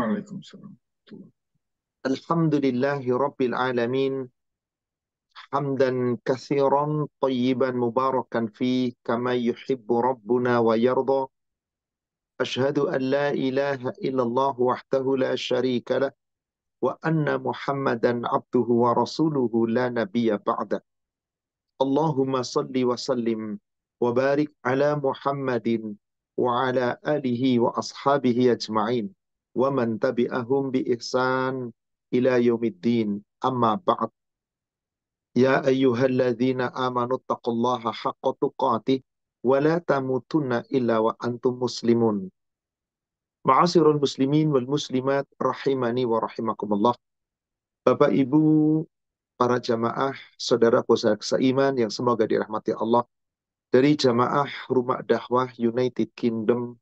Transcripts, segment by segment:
Waalaikumsalam. Alhamdulillahi Rabbil Alamin. Hamdan kathiran tayyiban mubarakan fi kama yuhibbu Rabbuna wa yarda. Ashhadu an la ilaha illallah wahdahu la sharika lah. Wa anna Muhammadan abduhu wa rasuluhu la nabiyya ba'da. Allahumma salli wa sallim wa barik ala Muhammadin wa ala alihi wa man tabi'ahum bi ihsan ila yaumiddin amma ba'd. Ya ayyuhalladzina amanu taqullaha haqqa tuqatih wa la tamutunna illa wa antum muslimun. Ma'asirul muslimin wal muslimat rahimani wa rahimakumullah. Bapak Ibu para jamaah saudara seiman yang semoga dirahmati Allah. Dari jamaah Rumah Dakwah United Kingdom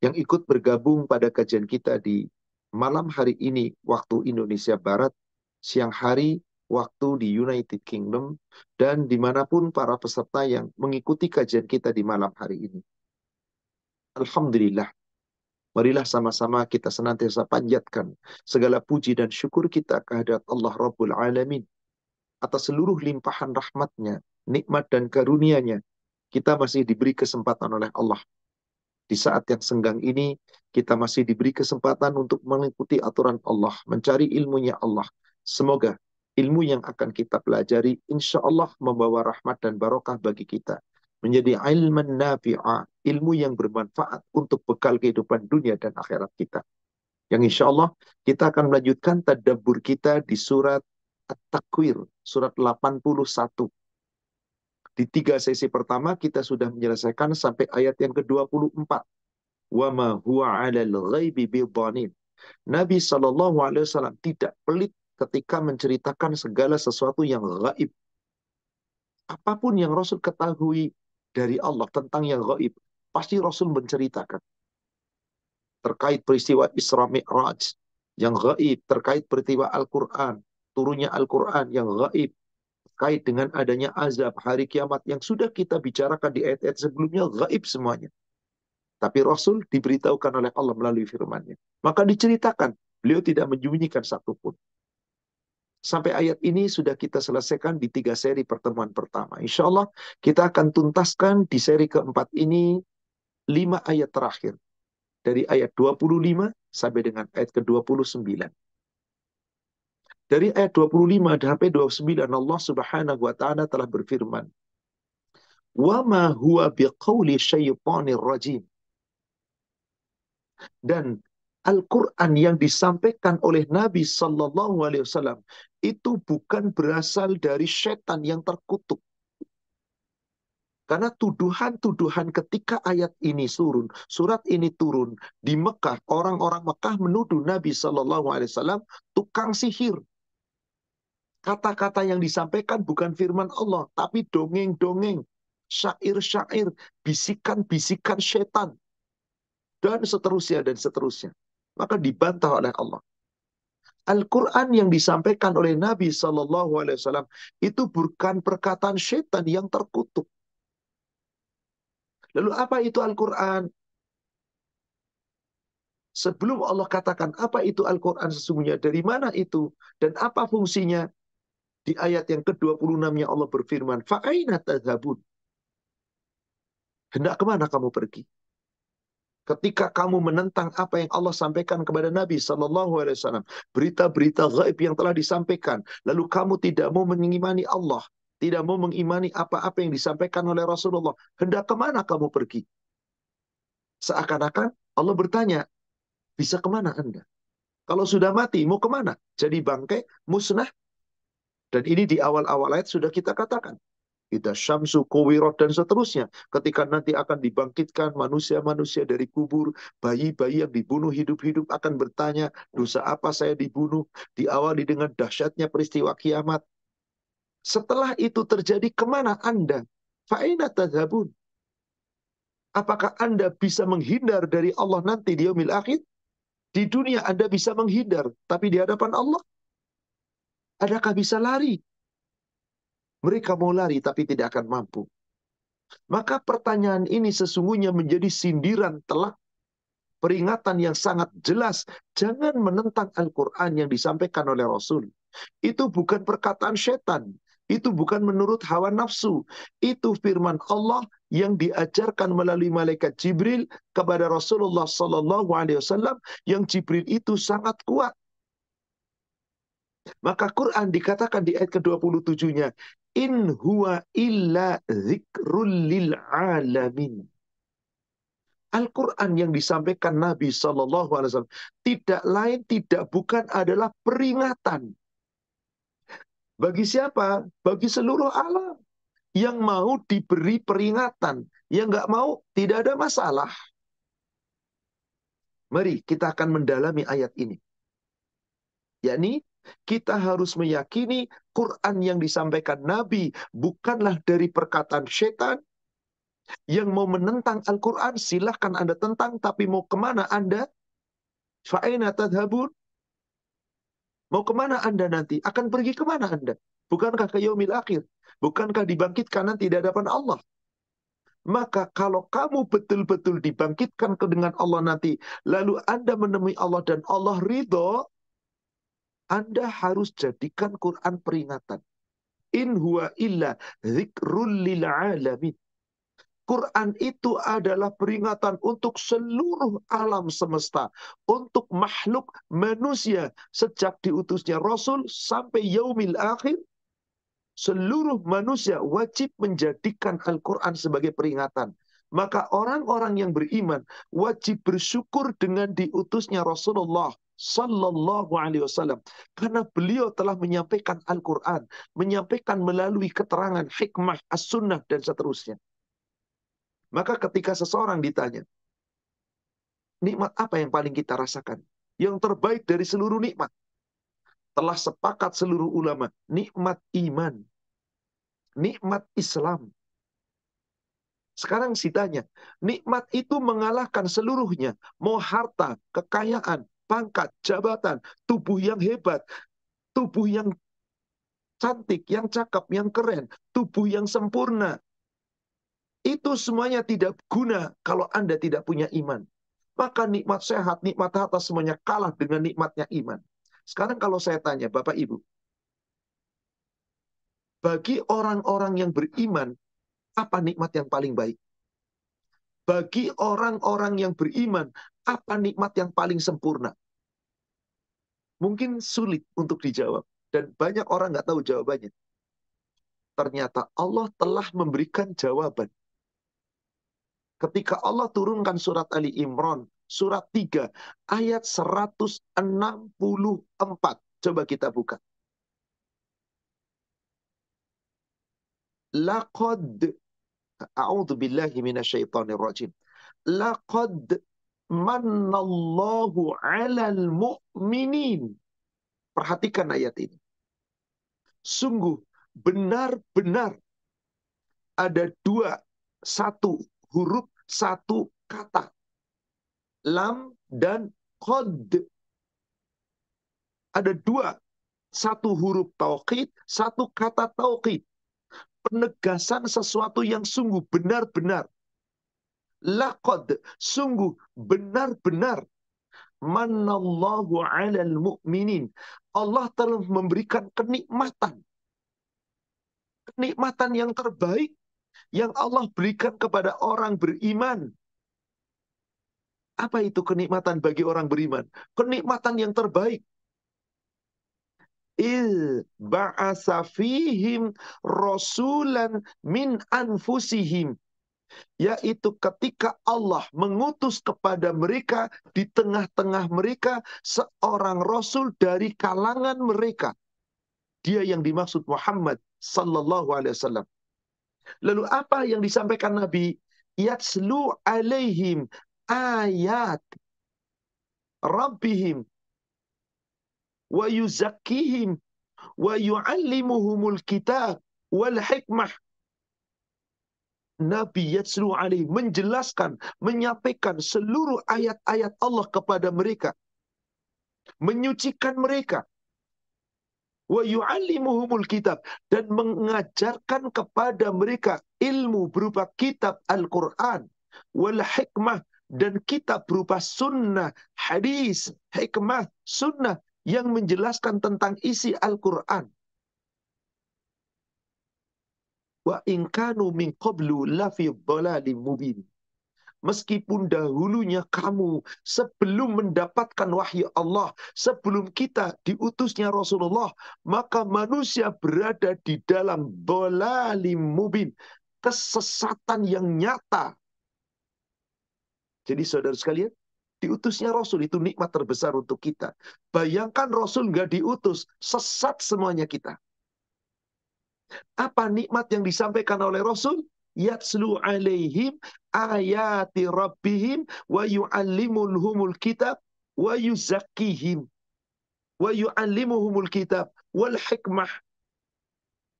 yang ikut bergabung pada kajian kita di malam hari ini waktu Indonesia Barat, siang hari waktu di United Kingdom, dan di mana pun para peserta yang mengikuti kajian kita di malam hari ini. Alhamdulillah, marilah sama-sama kita senantiasa panjatkan segala puji dan syukur kita kehadirat Allah Rabbul Alamin atas seluruh limpahan rahmatnya, nikmat dan karunia-Nya. Kita masih diberi kesempatan oleh Allah di saat yang senggang ini, kita masih diberi kesempatan untuk mengikuti aturan Allah, mencari ilmunya Allah. Semoga ilmu yang akan kita pelajari, insya Allah membawa rahmat dan barokah bagi kita. Menjadi ilman nafi'ah, ilmu yang bermanfaat untuk bekal kehidupan dunia dan akhirat kita. Yang insya Allah kita akan melanjutkan tadabbur kita di surat At-Takwir, surat 81. Di tiga sesi pertama kita sudah menyelesaikan sampai ayat yang ke-24. Wa ma huwa 'alal ghaibi. Nabi wasallam tidak pelit ketika menceritakan segala sesuatu yang gaib. Apa pun yang Rasul ketahui dari Allah tentang yang gaib, pasti Rasul menceritakan. Terkait peristiwa Isra Mi'raj yang gaib, terkait peristiwa Al-Quran, turunnya Al-Quran yang gaib, terkait dengan adanya azab hari kiamat yang sudah kita bicarakan di ayat-ayat sebelumnya gaib semuanya. Tapi Rasul diberitahukan oleh Allah melalui firman-Nya. Maka diceritakan, beliau tidak menyembunyikan satupun. Sampai ayat ini sudah kita selesaikan di tiga seri pertemuan pertama. Insya Allah kita akan tuntaskan di seri keempat ini lima ayat terakhir. Dari ayat 25 sampai dengan ayat ke-29. Dari ayat 25 sampai 29 Allah Subhanahu wa taala telah berfirman, "Wa ma huwa biqauli syaitonir rajim." Dan Al-Quran yang disampaikan oleh Nabi Sallallahu Alaihi Wasallam itu bukan berasal dari setan yang terkutuk. Karena tuduhan-tuduhan ketika ayat ini turun, surat ini turun di Mekah, orang-orang Mekah menuduh Nabi Sallallahu Alaihi Wasallam tukang sihir, Kata-kata yang disampaikan bukan firman Allah, tapi dongeng-dongeng, syair-syair, bisikan-bisikan setan, dan seterusnya dan seterusnya. Maka dibantah oleh Allah. Al-Quran yang disampaikan oleh Nabi Shallallahu Alaihi Wasallam itu bukan perkataan setan yang terkutuk. Lalu apa itu Al-Quran? Sebelum Allah katakan apa itu Al-Quran sesungguhnya, dari mana itu, dan apa fungsinya, di ayat yang ke-26-nya Allah berfirman, Fa'aina tadhabun. Hendak ke mana kamu pergi? Ketika kamu menentang apa yang Allah sampaikan kepada Nabi Sallallahu Alaihi Wasallam, berita-berita gaib yang telah disampaikan, lalu kamu tidak mau mengimani Allah, tidak mau mengimani apa-apa yang disampaikan oleh Rasulullah, hendak ke mana kamu pergi? Seakan-akan Allah bertanya, bisa ke mana anda? Kalau sudah mati, mau ke mana? Jadi bangkai, musnah, dan ini di awal-awal ayat sudah kita katakan. Kita syamsu, kuwirot, dan seterusnya. Ketika nanti akan dibangkitkan manusia-manusia dari kubur, bayi-bayi yang dibunuh hidup-hidup akan bertanya, dosa apa saya dibunuh? Diawali dengan dahsyatnya peristiwa kiamat. Setelah itu terjadi, ke mana Anda? Fa'ina tadhabun. Apakah Anda bisa menghindar dari Allah nanti di yaumil akhir? Di dunia Anda bisa menghindar, tapi di hadapan Allah Adakah bisa lari? Mereka mau lari tapi tidak akan mampu. Maka pertanyaan ini sesungguhnya menjadi sindiran telak peringatan yang sangat jelas. Jangan menentang Al-Quran yang disampaikan oleh Rasul. Itu bukan perkataan setan. Itu bukan menurut hawa nafsu. Itu firman Allah yang diajarkan melalui malaikat Jibril kepada Rasulullah Wasallam yang Jibril itu sangat kuat. Maka Quran dikatakan di ayat ke-27-nya, In huwa illa zikrul lil alamin. Al-Quran yang disampaikan Nabi Wasallam tidak lain tidak bukan adalah peringatan bagi siapa? Bagi seluruh alam. Yang mau diberi peringatan. Yang nggak mau, tidak ada masalah. Mari kita akan mendalami ayat ini. Yakni, kita harus meyakini Quran yang disampaikan Nabi bukanlah dari perkataan setan. Yang mau menentang Al-Quran, silahkan Anda tentang, tapi mau ke mana Anda? Fa'ina tadhabun? Mau ke mana Anda nanti? Akan pergi ke mana Anda? Bukankah ke yaumil akhir? Bukankah dibangkitkan nanti di hadapan Allah? Maka kalau kamu betul-betul dibangkitkan ke dengan Allah nanti, lalu Anda menemui Allah dan Allah ridho, Anda harus jadikan Quran peringatan. In huwa illa zikrul lil alamin. Quran itu adalah peringatan untuk seluruh alam semesta, untuk makhluk manusia sejak diutusnya Rasul sampai yaumil akhir. Seluruh manusia wajib menjadikan Al-Quran sebagai peringatan. Maka orang-orang yang beriman wajib bersyukur dengan diutusnya Rasulullah Sallallahu Alaihi Wasallam karena beliau telah menyampaikan Al-Quran, menyampaikan melalui keterangan hikmah, as-sunnah dan seterusnya. Maka ketika seseorang ditanya, nikmat apa yang paling kita rasakan? Yang terbaik dari seluruh nikmat. Telah sepakat seluruh ulama, nikmat iman. Nikmat Islam. Sekarang si tanya, nikmat itu mengalahkan seluruhnya. Mau harta, kekayaan, pangkat, jabatan, tubuh yang hebat, tubuh yang cantik, yang cakep, yang keren, tubuh yang sempurna, itu semuanya tidak guna kalau Anda tidak punya iman. Maka nikmat sehat, nikmat harta semuanya kalah dengan nikmatnya iman. Sekarang kalau saya tanya Bapak Ibu, bagi orang-orang yang beriman, apa nikmat yang paling baik? Bagi orang-orang yang beriman, apa nikmat yang paling sempurna? Mungkin sulit untuk dijawab. Dan banyak orang nggak tahu jawabannya. Ternyata Allah telah memberikan jawaban ketika Allah turunkan surat Ali Imran, surat 3, ayat 164. Coba kita buka. Laqad A'udzu billahi minasyaitonir. Laqad mannallahu 'alal mu'minin. Perhatikan ayat ini. Sungguh benar-benar ada dua satu huruf satu kata. Lam dan qad. Ada dua. Satu huruf tauhid, satu kata tauhid. Penegasan sesuatu yang sungguh benar-benar. Laqad, sungguh benar-benar. Manallahu alal mu'minin. Allah telah memberikan kenikmatan. Kenikmatan yang terbaik yang Allah berikan kepada orang beriman. Apa itu kenikmatan bagi orang beriman? Kenikmatan yang terbaik. Il ba'asa fihim rasulan min anfusihim. Yaitu ketika Allah mengutus kepada mereka di tengah-tengah mereka seorang rasul dari kalangan mereka. Dia yang dimaksud Muhammad sallallahu alaihi wasallam. Lalu apa yang disampaikan Nabi? Yatslu alaihim ayat Rabbihim wa yuzakkihim wa yu'allimuhumul kitab wal hikmah Nabi Yatslu alaih menjelaskan, menyampaikan seluruh ayat-ayat Allah kepada mereka. Menyucikan mereka wa yu'allimuhumul kitab dan mengajarkan kepada mereka ilmu berupa kitab Al-Qur'an wal hikmah dan kitab berupa sunnah, hadis, hikmah, sunnah yang menjelaskan tentang isi Al-Quran. Wa inkanu min qablu lafi mubin. Meskipun dahulunya kamu sebelum mendapatkan wahyu Allah, sebelum kita diutusnya Rasulullah, maka manusia berada di dalam bolalim mubin, kesesatan yang nyata. Jadi saudara sekalian, diutusnya Rasul itu nikmat terbesar untuk kita. Bayangkan Rasul nggak diutus, sesat semuanya kita. Apa nikmat yang disampaikan oleh Rasul? yatslu alaihim ayati rabbihim wa yu'allimuhumul kitab wa yuzakkihim. Wa yu'allimuhumul kitab wal hikmah.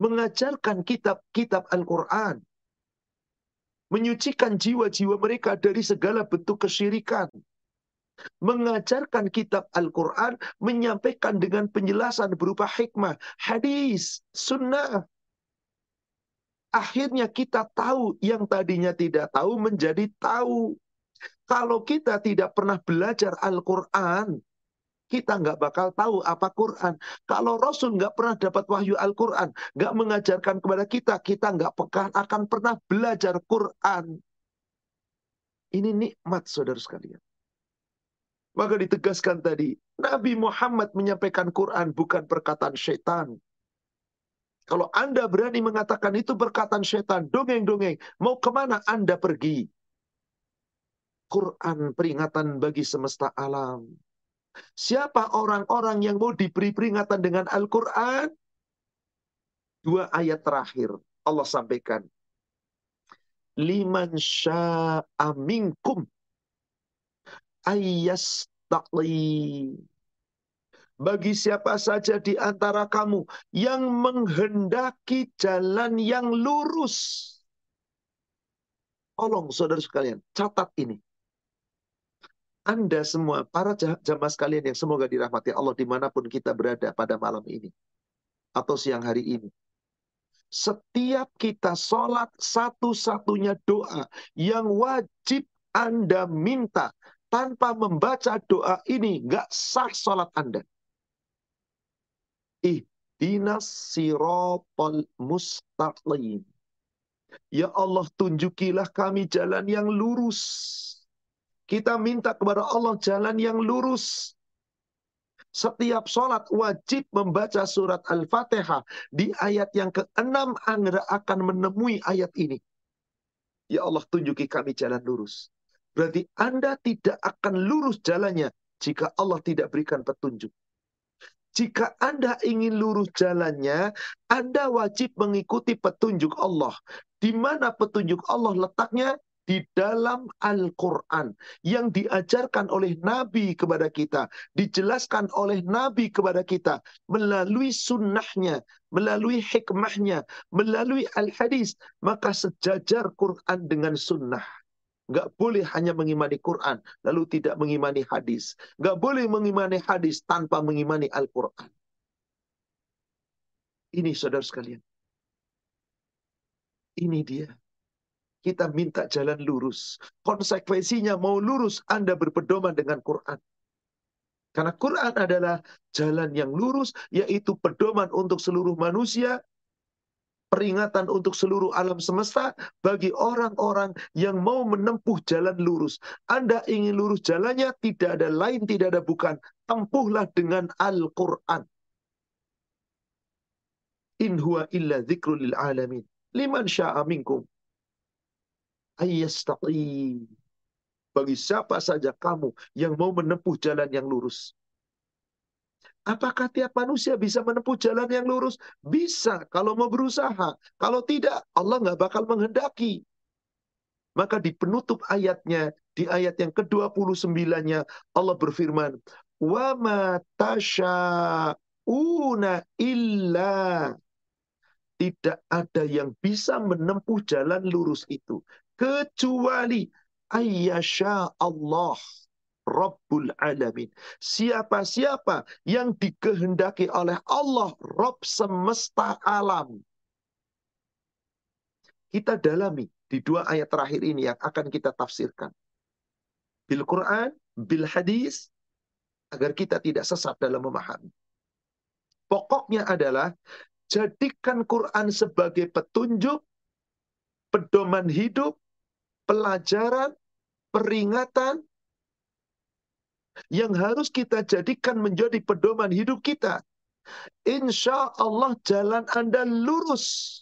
Mengajarkan kitab-kitab Al-Qur'an. Menyucikan jiwa-jiwa mereka dari segala bentuk kesyirikan. Mengajarkan kitab Al-Quran, menyampaikan dengan penjelasan berupa hikmah, hadis, sunnah, Akhirnya kita tahu yang tadinya tidak tahu menjadi tahu. Kalau kita tidak pernah belajar Al-Quran, kita nggak bakal tahu apa Quran. Kalau Rasul nggak pernah dapat wahyu Al-Quran, nggak mengajarkan kepada kita, kita nggak akan pernah belajar Quran. Ini nikmat saudara sekalian. Maka ditegaskan tadi, Nabi Muhammad menyampaikan Quran bukan perkataan syaitan. Kalau Anda berani mengatakan itu perkataan setan, dongeng-dongeng, mau ke mana Anda pergi? Quran peringatan bagi semesta alam. Siapa orang-orang yang mau diberi peringatan dengan Al-Quran? Dua ayat terakhir Allah sampaikan. Liman sya'a minkum bagi siapa saja di antara kamu yang menghendaki jalan yang lurus. Tolong saudara sekalian, catat ini. Anda semua, para jamaah sekalian yang semoga dirahmati Allah di mana pun kita berada pada malam ini. Atau siang hari ini. Setiap kita sholat satu-satunya doa yang wajib Anda minta tanpa membaca doa ini, nggak sah sholat Anda. Ihdinas sirotol mustaqim. Ya Allah tunjukilah kami jalan yang lurus. Kita minta kepada Allah jalan yang lurus. Setiap sholat wajib membaca surat Al-Fatihah. Di ayat yang ke-6 Anda akan menemui ayat ini. Ya Allah tunjuki kami jalan lurus. Berarti Anda tidak akan lurus jalannya jika Allah tidak berikan petunjuk. Jika Anda ingin lurus jalannya, Anda wajib mengikuti petunjuk Allah. Di mana petunjuk Allah letaknya? Di dalam Al-Quran. Yang diajarkan oleh Nabi kepada kita. Dijelaskan oleh Nabi kepada kita. Melalui sunnahnya. Melalui hikmahnya. Melalui Al-Hadis. Maka sejajar Quran dengan sunnah. Nggak boleh hanya mengimani Quran, lalu tidak mengimani hadis. Nggak boleh mengimani hadis tanpa mengimani Al-Quran. Ini saudara sekalian. Ini dia. Kita minta jalan lurus. Konsekuensinya mau lurus, Anda berpedoman dengan Quran. Karena Quran adalah jalan yang lurus, yaitu pedoman untuk seluruh manusia, peringatan untuk seluruh alam semesta bagi orang-orang yang mau menempuh jalan lurus. Anda ingin lurus jalannya, tidak ada lain, tidak ada bukan. Tempuhlah dengan Al-Quran. In huwa illa lil alamin. Liman sya'a minkum. Ayyastaqim. Bagi siapa saja kamu yang mau menempuh jalan yang lurus. Apakah tiap manusia bisa menempuh jalan yang lurus? Bisa kalau mau berusaha. Kalau tidak, Allah nggak bakal menghendaki. Maka di penutup ayatnya, di ayat yang ke-29-nya, Allah berfirman, Wa ma illa tidak ada yang bisa menempuh jalan lurus itu kecuali ayyasha Allah Rabbul Alamin. Siapa-siapa yang dikehendaki oleh Allah, Rabb semesta alam. Kita dalami di dua ayat terakhir ini yang akan kita tafsirkan. bil Quran, bil hadis, agar kita tidak sesat dalam memahami. Pokoknya adalah jadikan Quran sebagai petunjuk, pedoman hidup, pelajaran, peringatan yang harus kita jadikan menjadi pedoman hidup kita. Insya Allah jalan Anda lurus.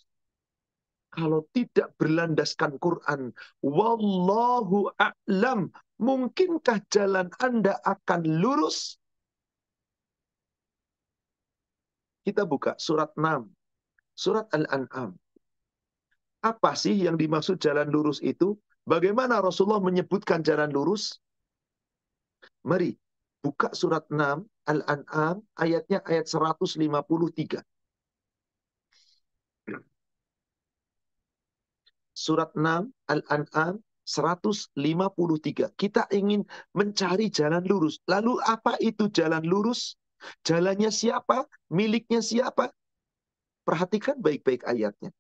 Kalau tidak berlandaskan Quran. Wallahu a'lam. Mungkinkah jalan Anda akan lurus? Kita buka surat 6. Surat Al-An'am. Apa sih yang dimaksud jalan lurus itu? Bagaimana Rasulullah menyebutkan jalan lurus? Mari buka surat 6 Al-An'am ayatnya ayat 153. Surat 6 Al-An'am 153. Kita ingin mencari jalan lurus. Lalu apa itu jalan lurus? Jalannya siapa? Miliknya siapa? Perhatikan baik-baik ayatnya.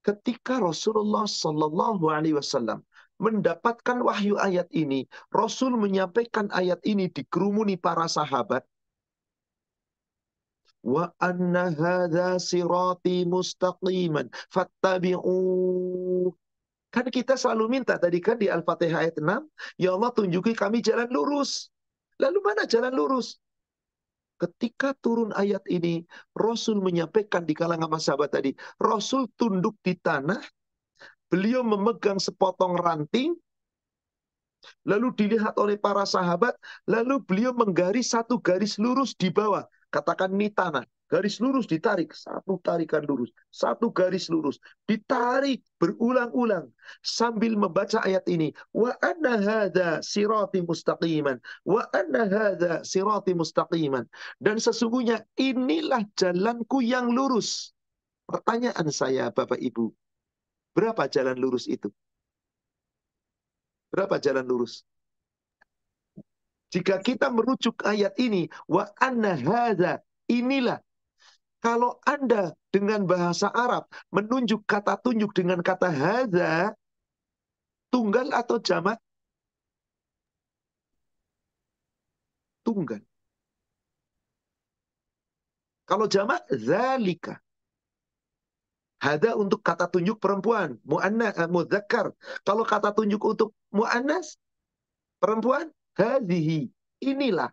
Ketika Rasulullah Sallallahu Alaihi Wasallam mendapatkan wahyu ayat ini, Rasul menyampaikan ayat ini dikerumuni para sahabat. Wa anna hadha sirati mustaqiman fattabi'u. Kan kita selalu minta tadi kan di Al-Fatihah ayat 6, ya Allah tunjuki kami jalan lurus. Lalu mana jalan lurus? Ketika turun ayat ini, Rasul menyampaikan di kalangan sahabat tadi, Rasul tunduk di tanah, beliau memegang sepotong ranting, lalu dilihat oleh para sahabat, lalu beliau menggaris satu garis lurus di bawah. Katakan ini tanah. Garis lurus ditarik, satu tarikan lurus, satu garis lurus, ditarik berulang-ulang sambil membaca ayat ini. Wa anna hadza sirati mustaqiman, wa anna hadza sirati mustaqiman. Dan sesungguhnya inilah jalanku yang lurus. Pertanyaan saya Bapak Ibu, berapa jalan lurus itu? Berapa jalan lurus? Jika kita merujuk ayat ini, wa anna hadza, inilah kalau Anda dengan bahasa Arab menunjuk kata tunjuk dengan kata hadza, tunggal atau jamak? Tunggal. Kalau jamak, zalika. Hada untuk kata tunjuk perempuan, mu'annas, eh, mudzakkar. Kalau kata tunjuk untuk mu'annas, perempuan, hadhihi, inilah.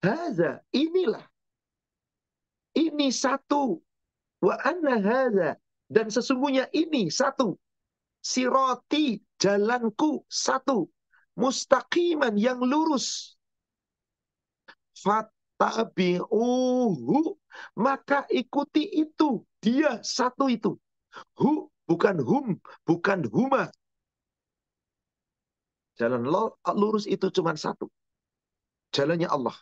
Haza, inilah. Ini satu. Wa anna hadha. Dan sesungguhnya ini satu. Siroti, jalanku, satu. Mustaqiman, yang lurus. Fattabi'uhu. Maka ikuti itu. Dia satu itu. Hu, bukan hum, bukan huma. Jalan lurus itu cuma satu. Jalannya Allah.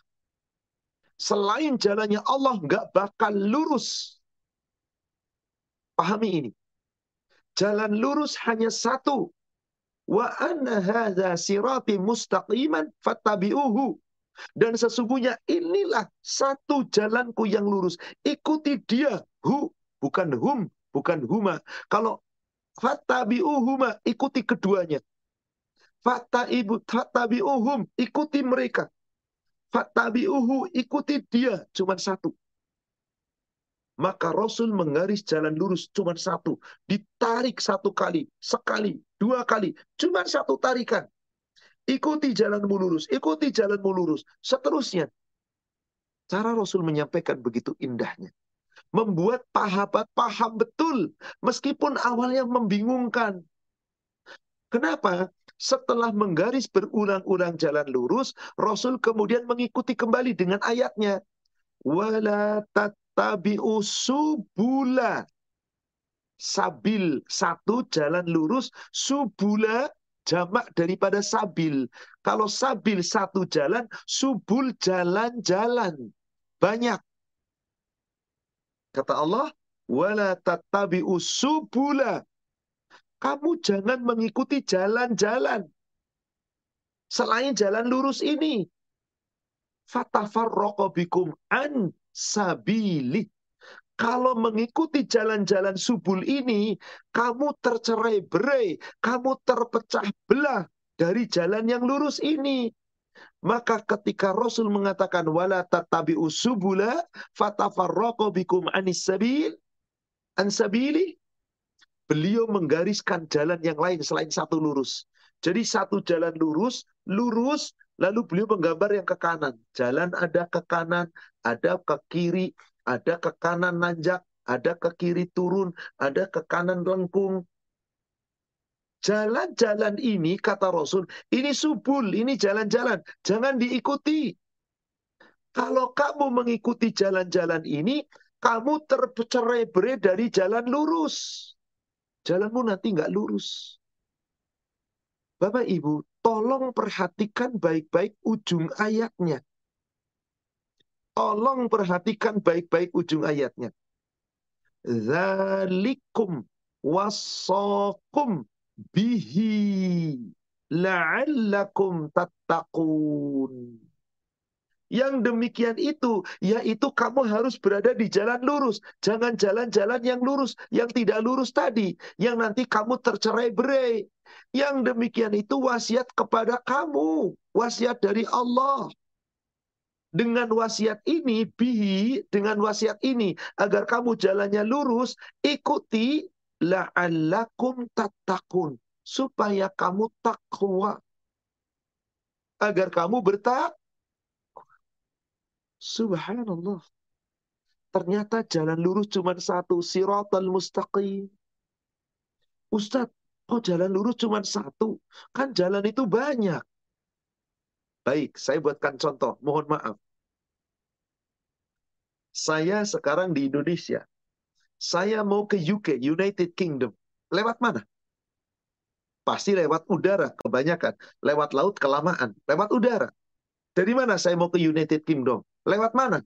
Selain jalannya Allah nggak bakal lurus. Pahami ini. Jalan lurus hanya satu. Wa anna hadha sirati mustaqiman fattabi'uhu. Dan sesungguhnya inilah satu jalanku yang lurus. Ikuti dia. Hu, bukan hum, bukan huma. Kalau fattabi'uhuma, ikuti keduanya. Fattabi'uhum, ikuti mereka. Fattabi'uhu, ikuti dia, cuma satu. Maka Rasul menggaris jalan lurus cuma satu. Ditarik satu kali, sekali, dua kali. Cuma satu tarikan. Ikuti jalanmu lurus, ikuti jalanmu lurus. Seterusnya. Cara Rasul menyampaikan begitu indahnya. Membuat pahabat paham betul. Meskipun awalnya membingungkan. Kenapa? Setelah menggaris berulang-ulang jalan lurus, Rasul kemudian mengikuti kembali dengan ayatnya. Wala tattabi'u subula. Sabil, satu jalan lurus. Subula, jamak daripada sabil. Kalau sabil satu jalan, subul jalan-jalan. Banyak. Kata Allah, wala tattabi'u subula kamu jangan mengikuti jalan-jalan. Selain jalan lurus ini. Fatafarroqobikum an sabili. Kalau mengikuti jalan-jalan subul ini, kamu tercerai berai, kamu terpecah belah dari jalan yang lurus ini. Maka ketika Rasul mengatakan wala tatabi'u subula fatafarraqu bikum anis sabil ansabili beliau menggariskan jalan yang lain selain satu lurus. Jadi satu jalan lurus, lurus, lalu beliau menggambar yang ke kanan. Jalan ada ke kanan, ada ke kiri, ada ke kanan nanjak, ada ke kiri turun, ada ke kanan lengkung. Jalan-jalan ini, kata Rasul, ini subul, ini jalan-jalan. Jangan diikuti. Kalau kamu mengikuti jalan-jalan ini, kamu tercerai berai dari jalan lurus. Jalanmu nanti nggak lurus. Bapak Ibu, tolong perhatikan baik-baik ujung ayatnya. Tolong perhatikan baik-baik ujung ayatnya. Zalikum wasokum bihi la'allakum tattaqun. Yang demikian itu, yaitu kamu harus berada di jalan lurus. Jangan jalan-jalan yang lurus, yang tidak lurus tadi. Yang nanti kamu tercerai berai. Yang demikian itu wasiat kepada kamu. Wasiat dari Allah dengan wasiat ini, bihi, dengan wasiat ini, agar kamu jalannya lurus, ikuti la'allakum tattaqun. Supaya kamu takwa. Agar kamu bertak. Subhanallah. Ternyata jalan lurus cuma satu. Siratal mustaqim. Ustadz, kok jalan lurus cuma satu? Kan jalan itu banyak. Baik, saya buatkan contoh. Mohon maaf. Saya sekarang di Indonesia. Saya mau ke UK, United Kingdom. Lewat mana? Pasti lewat udara kebanyakan. Lewat laut kelamaan. Lewat udara. Dari mana saya mau ke United Kingdom? Lewat mana?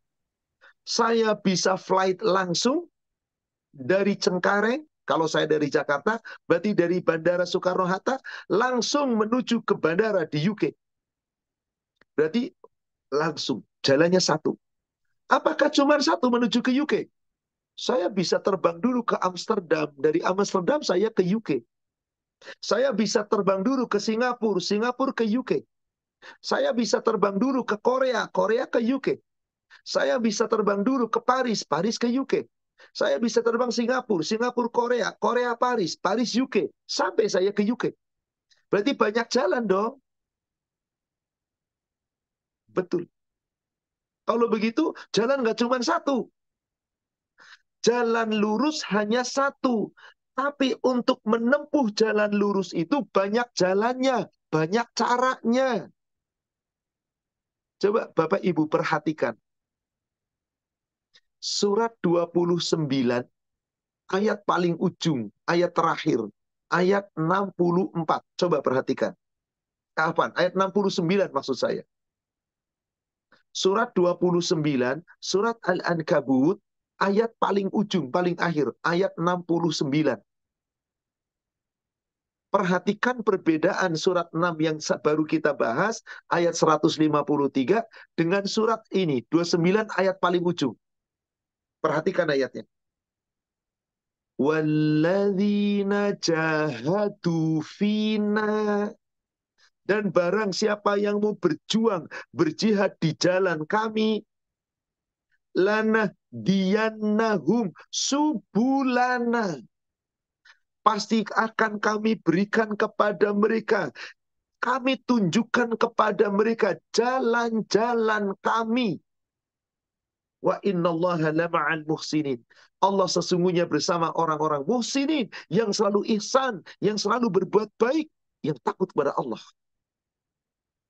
Saya bisa flight langsung dari Cengkareng, kalau saya dari Jakarta, berarti dari Bandara Soekarno-Hatta, langsung menuju ke bandara di UK. Berarti langsung, jalannya satu. Apakah cuma satu menuju ke UK? Saya bisa terbang dulu ke Amsterdam. Dari Amsterdam saya ke UK. Saya bisa terbang dulu ke Singapura. Singapura ke UK. Saya bisa terbang dulu ke Korea. Korea ke UK. Saya bisa terbang dulu ke Paris. Paris ke UK. Saya bisa terbang Singapura. Singapura Korea. Korea Paris. Paris UK. Sampai saya ke UK. Berarti banyak jalan dong. Betul. Kalau begitu, jalan nggak cuma satu. Jalan lurus hanya satu. Tapi untuk menempuh jalan lurus itu banyak jalannya, banyak caranya. Coba Bapak Ibu perhatikan. Surat 29, ayat paling ujung, ayat terakhir, ayat 64. Coba perhatikan. Kapan? Ayat 69 maksud saya surat 29, surat Al-Ankabut, ayat paling ujung, paling akhir, ayat 69. Perhatikan perbedaan surat 6 yang baru kita bahas, ayat 153, dengan surat ini, 29 ayat paling ujung. Perhatikan ayatnya. Walladzina jahadu fina dan barang siapa yang mau berjuang, berjihad di jalan kami, lana diannahum subulana. Pasti akan kami berikan kepada mereka. Kami tunjukkan kepada mereka jalan-jalan kami. Wa innallaha lama'al muhsinin. Allah sesungguhnya bersama orang-orang muhsinin yang selalu ihsan, yang selalu berbuat baik, yang takut kepada Allah.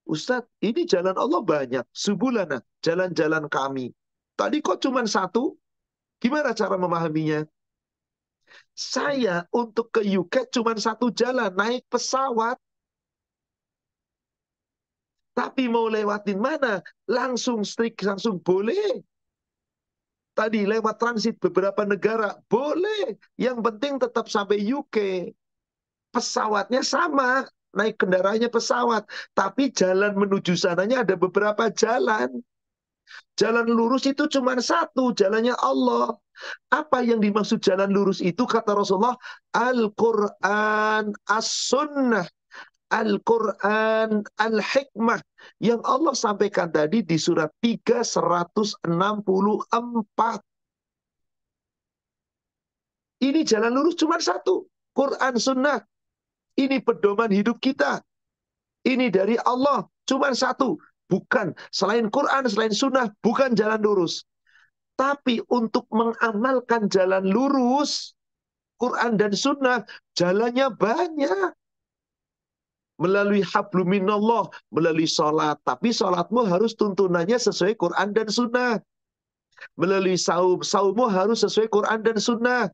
Ustadz, ini jalan Allah banyak. Subulana, jalan-jalan kami. Tadi kok cuma satu? Gimana cara memahaminya? Saya untuk ke UK cuma satu jalan, naik pesawat. Tapi mau lewatin mana? Langsung strik, langsung boleh. Tadi lewat transit beberapa negara, boleh. Yang penting tetap sampai UK. Pesawatnya sama, naik kendaraannya pesawat. Tapi jalan menuju sananya ada beberapa jalan. Jalan lurus itu cuma satu, jalannya Allah. Apa yang dimaksud jalan lurus itu kata Rasulullah Al-Quran As-Sunnah Al-Quran Al-Hikmah yang Allah sampaikan tadi di surat 3 164. Ini jalan lurus cuma satu. Quran Sunnah. Ini pedoman hidup kita. Ini dari Allah. Cuma satu. Bukan. Selain Quran, selain Sunnah. Bukan jalan lurus. Tapi untuk mengamalkan jalan lurus. Quran dan Sunnah. Jalannya banyak. Melalui habluminallah. Melalui sholat. Tapi sholatmu harus tuntunannya sesuai Quran dan Sunnah. Melalui saum. Saummu harus sesuai Quran dan Sunnah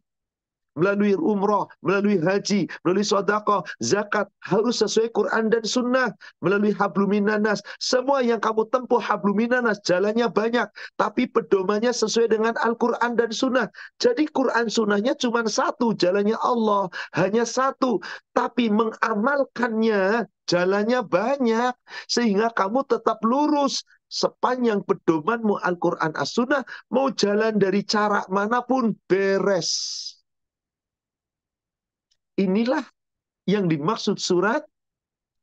melalui umrah, melalui haji, melalui sodako, zakat, harus sesuai Quran dan sunnah, melalui habluminanas. Semua yang kamu tempuh habluminanas, jalannya banyak, tapi pedomannya sesuai dengan Al-Quran dan sunnah. Jadi Quran sunnahnya cuma satu, jalannya Allah, hanya satu. Tapi mengamalkannya, jalannya banyak, sehingga kamu tetap lurus, sepanjang pedomanmu Al-Quran As-Sunnah, mau jalan dari cara mana pun beres. Inilah yang dimaksud surat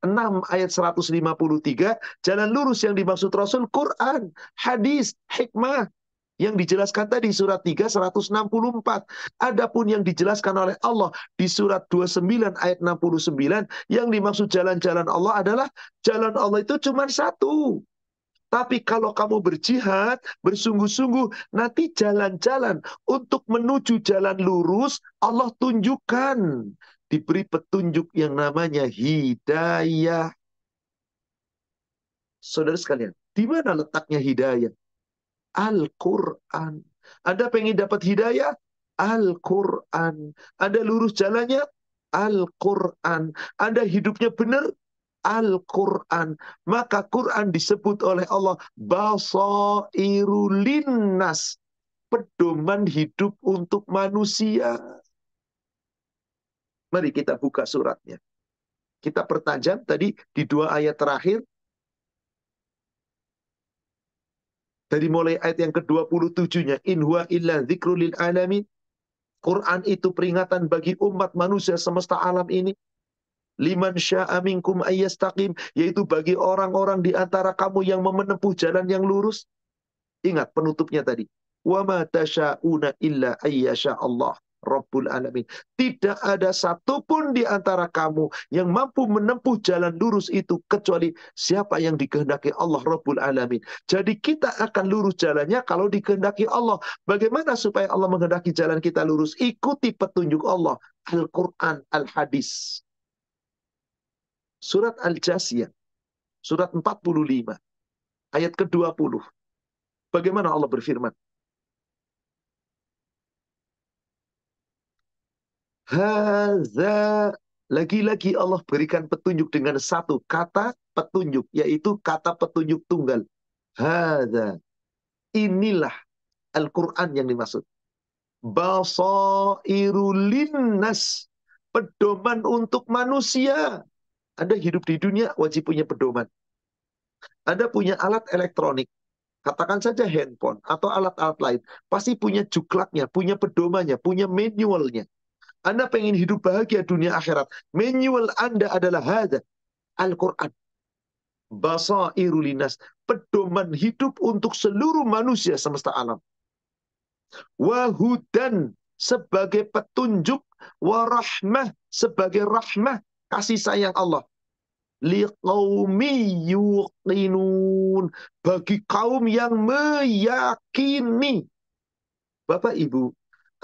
6 ayat 153, jalan lurus yang dimaksud Rasul Quran, hadis, hikmah, yang dijelaskan tadi surat 3 164. Adapun yang dijelaskan oleh Allah di surat 29 ayat 69 yang dimaksud jalan-jalan Allah adalah jalan Allah itu cuma satu. Tapi kalau kamu berjihad, bersungguh-sungguh, nanti jalan-jalan untuk menuju jalan lurus, Allah tunjukkan. Diberi petunjuk yang namanya hidayah. Saudara sekalian, di mana letaknya hidayah? Al-Quran. Anda pengen dapat hidayah? Al-Quran. Ada lurus jalannya? Al-Quran. Anda hidupnya benar? Al-Quran. Maka Quran disebut oleh Allah basairulinnas. Pedoman hidup untuk manusia. Mari kita buka suratnya. Kita pertajam tadi di dua ayat terakhir. Dari mulai ayat yang ke-27-nya. In huwa illa zikrulil alamin. Quran itu peringatan bagi umat manusia semesta alam ini liman sya'a minkum ayyastaqim yaitu bagi orang-orang di antara kamu yang menempuh jalan yang lurus. Ingat penutupnya tadi. Wa ma tasha'una illa ayyasha Allah. Rabbul Alamin. Tidak ada satupun di antara kamu yang mampu menempuh jalan lurus itu kecuali siapa yang dikehendaki Allah Rabbul Alamin. Jadi kita akan lurus jalannya kalau dikehendaki Allah. Bagaimana supaya Allah menghendaki jalan kita lurus? Ikuti petunjuk Allah. Al-Quran, Al-Hadis. Surat Al-Jasiyah. Surat 45. Ayat ke-20. Bagaimana Allah berfirman? Haza lagi-lagi Allah berikan petunjuk dengan satu kata petunjuk, yaitu kata petunjuk tunggal. Haza. Inilah Al-Quran yang dimaksud. Basairulinnas. Pedoman untuk manusia. Anda hidup di dunia wajib punya pedoman. Anda punya alat elektronik, katakan saja handphone atau alat-alat lain, pasti punya juklaknya, punya pedomannya, punya manualnya. Anda pengen hidup bahagia dunia akhirat. Manual Anda adalah hada, Al-Quran. Basairu linas. Pedoman hidup untuk seluruh manusia semesta alam. Wahudan sebagai petunjuk. Warahmah sebagai rahmah kasih sayang Allah. Bagi kaum yang meyakini. Bapak Ibu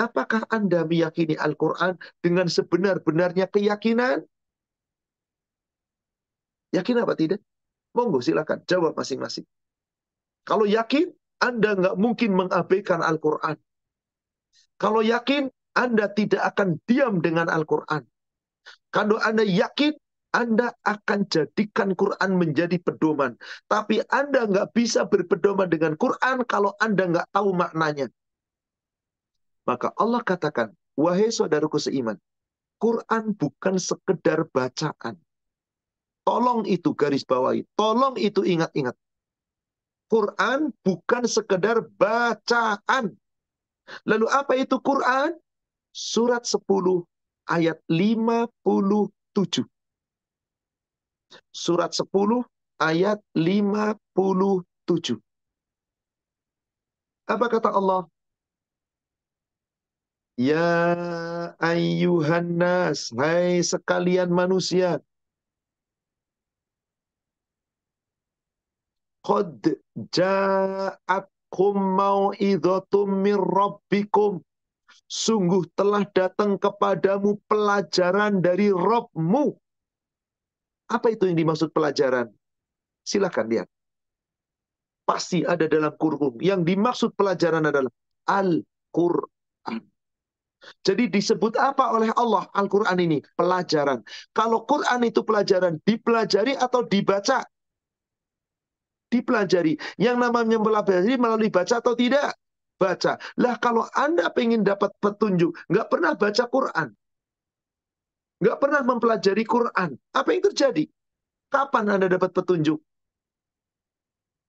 apakah Anda meyakini Al-Qur'an dengan sebenar-benarnya keyakinan? Yakin apa tidak? Monggo silakan. Jawab masing-masing. Kalau yakin Anda nggak mungkin mengabaikan Al-Qur'an. Kalau yakin anda tidak akan diam dengan Al-Quran. Kalau Anda yakin, Anda akan jadikan Quran menjadi pedoman. Tapi Anda nggak bisa berpedoman dengan Quran kalau Anda nggak tahu maknanya. Maka Allah katakan, wahai saudaraku seiman, Quran bukan sekedar bacaan. Tolong itu garis bawahi. Tolong itu ingat-ingat. Quran bukan sekedar bacaan. Lalu apa itu Quran? Surat 10 ayat 57. Surat 10 ayat 57. Apa kata Allah? Ya ayyuhan nas, hai sekalian manusia. Qad ja'atkum mau'idhatum min rabbikum. Sungguh telah datang kepadamu pelajaran dari Robmu. Apa itu yang dimaksud pelajaran? Silahkan lihat. Pasti ada dalam kurikulum. Yang dimaksud pelajaran adalah Al-Quran. Jadi disebut apa oleh Allah Al-Quran ini? Pelajaran. Kalau Quran itu pelajaran, dipelajari atau dibaca? Dipelajari. Yang namanya mempelajari melalui baca atau tidak? Baca. Lah kalau Anda ingin dapat petunjuk, nggak pernah baca Quran. Nggak pernah mempelajari Quran. Apa yang terjadi? Kapan Anda dapat petunjuk?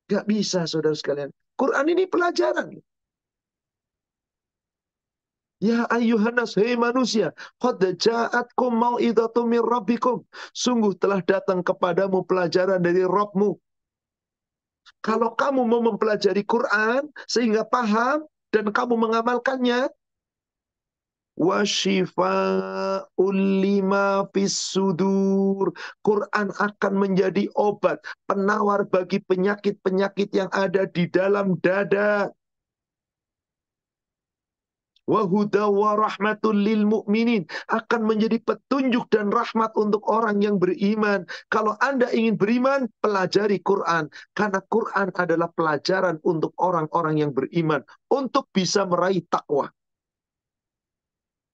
Nggak bisa, saudara sekalian. Quran ini pelajaran. Ya ayyuhanas, hei manusia, qad ja'atkum mau'idatum min rabbikum. Sungguh telah datang kepadamu pelajaran dari Rabbmu. Kalau kamu mau mempelajari Quran sehingga paham dan kamu mengamalkannya, wasyifa'ul lima sudur. Quran akan menjadi obat, penawar bagi penyakit-penyakit yang ada di dalam dada wahuda wa rahmatul lil mu'minin akan menjadi petunjuk dan rahmat untuk orang yang beriman. Kalau Anda ingin beriman, pelajari Quran karena Quran adalah pelajaran untuk orang-orang yang beriman untuk bisa meraih takwa.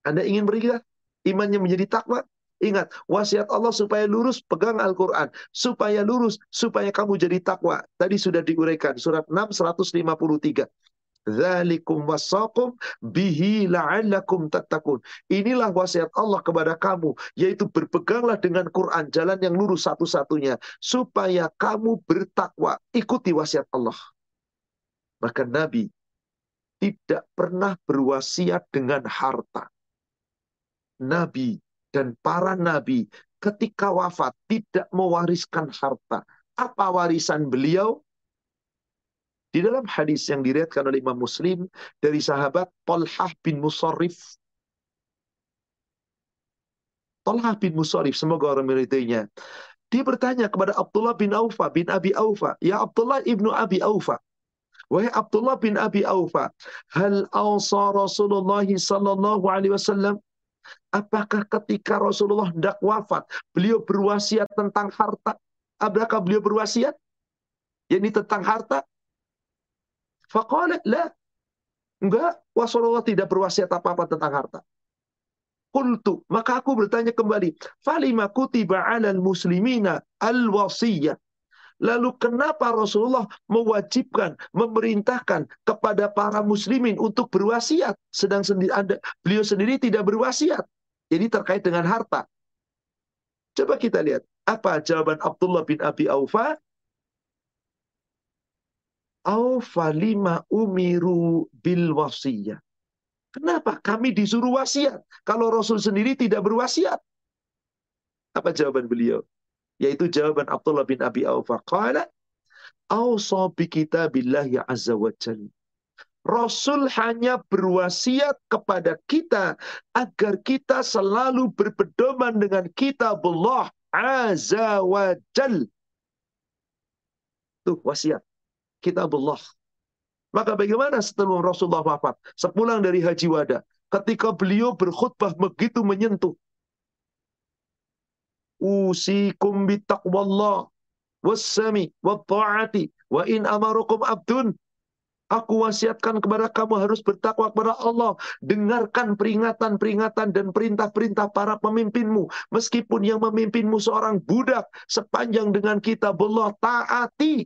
Anda ingin beriman imannya menjadi takwa? Ingat, wasiat Allah supaya lurus, pegang Al-Quran. Supaya lurus, supaya kamu jadi takwa. Tadi sudah diuraikan, surat 6, 153. Zalikum wasakum bihi la'allakum. Inilah wasiat Allah kepada kamu, yaitu berpeganglah dengan Quran, jalan yang lurus satu-satunya, supaya kamu bertakwa. Ikuti wasiat Allah. Maka Nabi tidak pernah berwasiat dengan harta. Nabi dan para nabi ketika wafat tidak mewariskan harta. Apa warisan beliau? Di dalam hadis yang diriatkan oleh Imam Muslim dari sahabat Talhah bin Musarrif. Talhah bin Musarrif, semoga orang meridainya. Dia bertanya kepada Abdullah bin Aufa bin Abi Aufa, "Ya Abdullah ibnu Abi Aufa, wahai Abdullah bin Abi Aufa, hal awsa Rasulullah sallallahu alaihi wasallam Apakah ketika Rasulullah hendak wafat, beliau berwasiat tentang harta? Apakah beliau berwasiat? Ini tentang harta? Faqala la. Enggak, Rasulullah tidak berwasiat apa-apa tentang harta. Qultu, maka aku bertanya kembali, falima kutiba 'alal muslimina al-wasiyah. Lalu kenapa Rasulullah mewajibkan, memerintahkan kepada para muslimin untuk berwasiat, sedang sendiri anda, beliau sendiri tidak berwasiat. Jadi terkait dengan harta. Coba kita lihat apa jawaban Abdullah bin Abi Aufa Au falima umiru bil wasiyah. Kenapa kami disuruh wasiat kalau Rasul sendiri tidak berwasiat? Apa jawaban beliau? Yaitu jawaban Abdullah bin Abi Aufa. Qala, Awsa bi kitabillahi azza wa. Rasul hanya berwasiat kepada kita agar kita selalu berpedoman dengan kitabullah azza wa jal. Tuh wasiat kitabullah. Maka bagaimana setelah Rasulullah wafat? Sepulang dari haji wada. Ketika beliau berkhutbah begitu menyentuh. Usikum bitaqwallah wassami wa ta'ati wa in amarukum abdun Aku wasiatkan kepada kamu harus bertakwa kepada Allah. Dengarkan peringatan-peringatan dan perintah-perintah para pemimpinmu. Meskipun yang memimpinmu seorang budak. Sepanjang dengan kita Allah taati.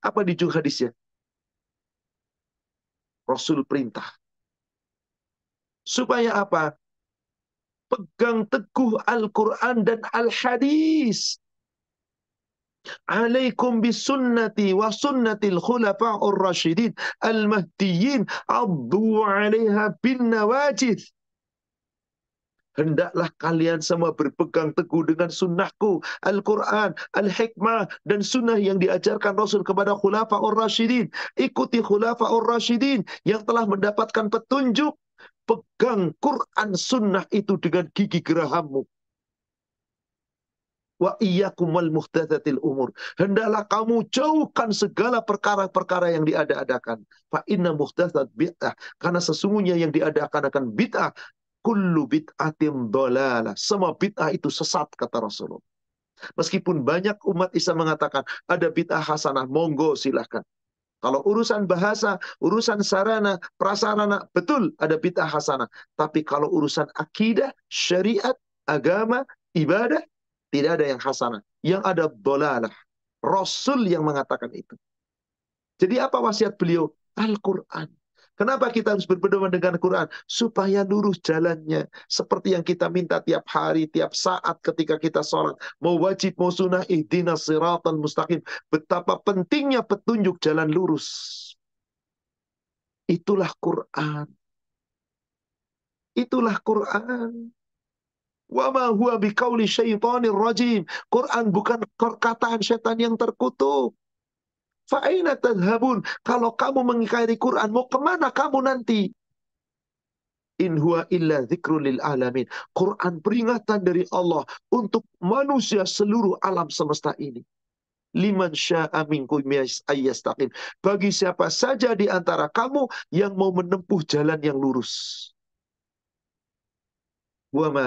Apa di ujung hadisnya? Rasul perintah. Supaya apa? Pegang teguh Al-Quran dan Al-Hadis. Alaikum bisunnati wa sunnatil khulafa'ur rasyidin al-mahdiyyin addu 'alaiha bin nawajid. Hendaklah kalian semua berpegang teguh dengan sunnahku, Al-Quran, Al-Hikmah, dan sunnah yang diajarkan Rasul kepada khulafa'ur rasyidin. Ikuti khulafa'ur rasyidin yang telah mendapatkan petunjuk. Pegang Quran sunnah itu dengan gigi gerahammu wa iyyakum wal muhdatsatil umur. Hendaklah kamu jauhkan segala perkara-perkara yang diada-adakan. Fa inna muhdatsat bid'ah. Karena sesungguhnya yang diadakan akan bid'ah. Kullu bid'atim dolalah. Semua bid'ah itu sesat kata Rasulullah. Meskipun banyak umat Islam mengatakan ada bid'ah hasanah, monggo silahkan. Kalau urusan bahasa, urusan sarana, prasarana, betul ada bid'ah hasanah. Tapi kalau urusan akidah, syariat, agama, ibadah, tidak ada yang hasanah. Yang ada dolalah. Rasul yang mengatakan itu. Jadi apa wasiat beliau? Al-Quran. Kenapa kita harus berpedoman dengan Quran? Supaya lurus jalannya. Seperti yang kita minta tiap hari, tiap saat ketika kita sholat. Mau wajib, mau sunnah, ihdina siratan mustaqim. Betapa pentingnya petunjuk jalan lurus. Itulah Quran. Itulah Quran. Wa ma huwa biqauli syaitanir rajim. Quran bukan perkataan setan yang terkutuk. Fa'aina tadhabun. Kalau kamu mengingkari Quran, mau ke mana kamu nanti? In huwa illa lil alamin. Quran peringatan dari Allah untuk manusia seluruh alam semesta ini. Liman sya'a minkum. Bagi siapa saja di antara kamu yang mau menempuh jalan yang lurus wa ma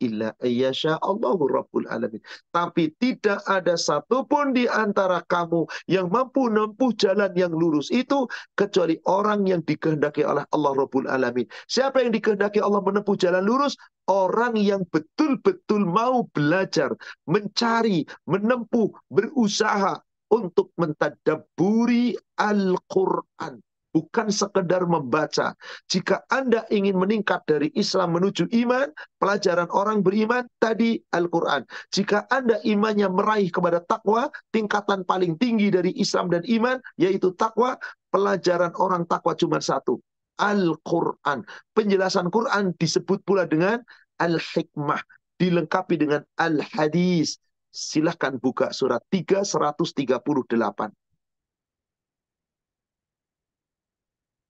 illa ayyasha Allahu rabbul alamin. Tapi tidak ada satupun di antara kamu yang mampu menempuh jalan yang lurus itu kecuali orang yang dikehendaki oleh Allah Rabbul alamin. Siapa yang dikehendaki Allah menempuh jalan lurus? Orang yang betul-betul mau belajar, mencari, menempuh, berusaha untuk mentadaburi Al-Quran bukan sekedar membaca. Jika Anda ingin meningkat dari Islam menuju iman, pelajaran orang beriman tadi Al-Quran. Jika Anda imannya meraih kepada takwa, tingkatan paling tinggi dari Islam dan iman, yaitu takwa, pelajaran orang takwa cuma satu. Al-Quran. Penjelasan Quran disebut pula dengan Al-Hikmah. Dilengkapi dengan Al-Hadis. Silahkan buka surat 3, 138.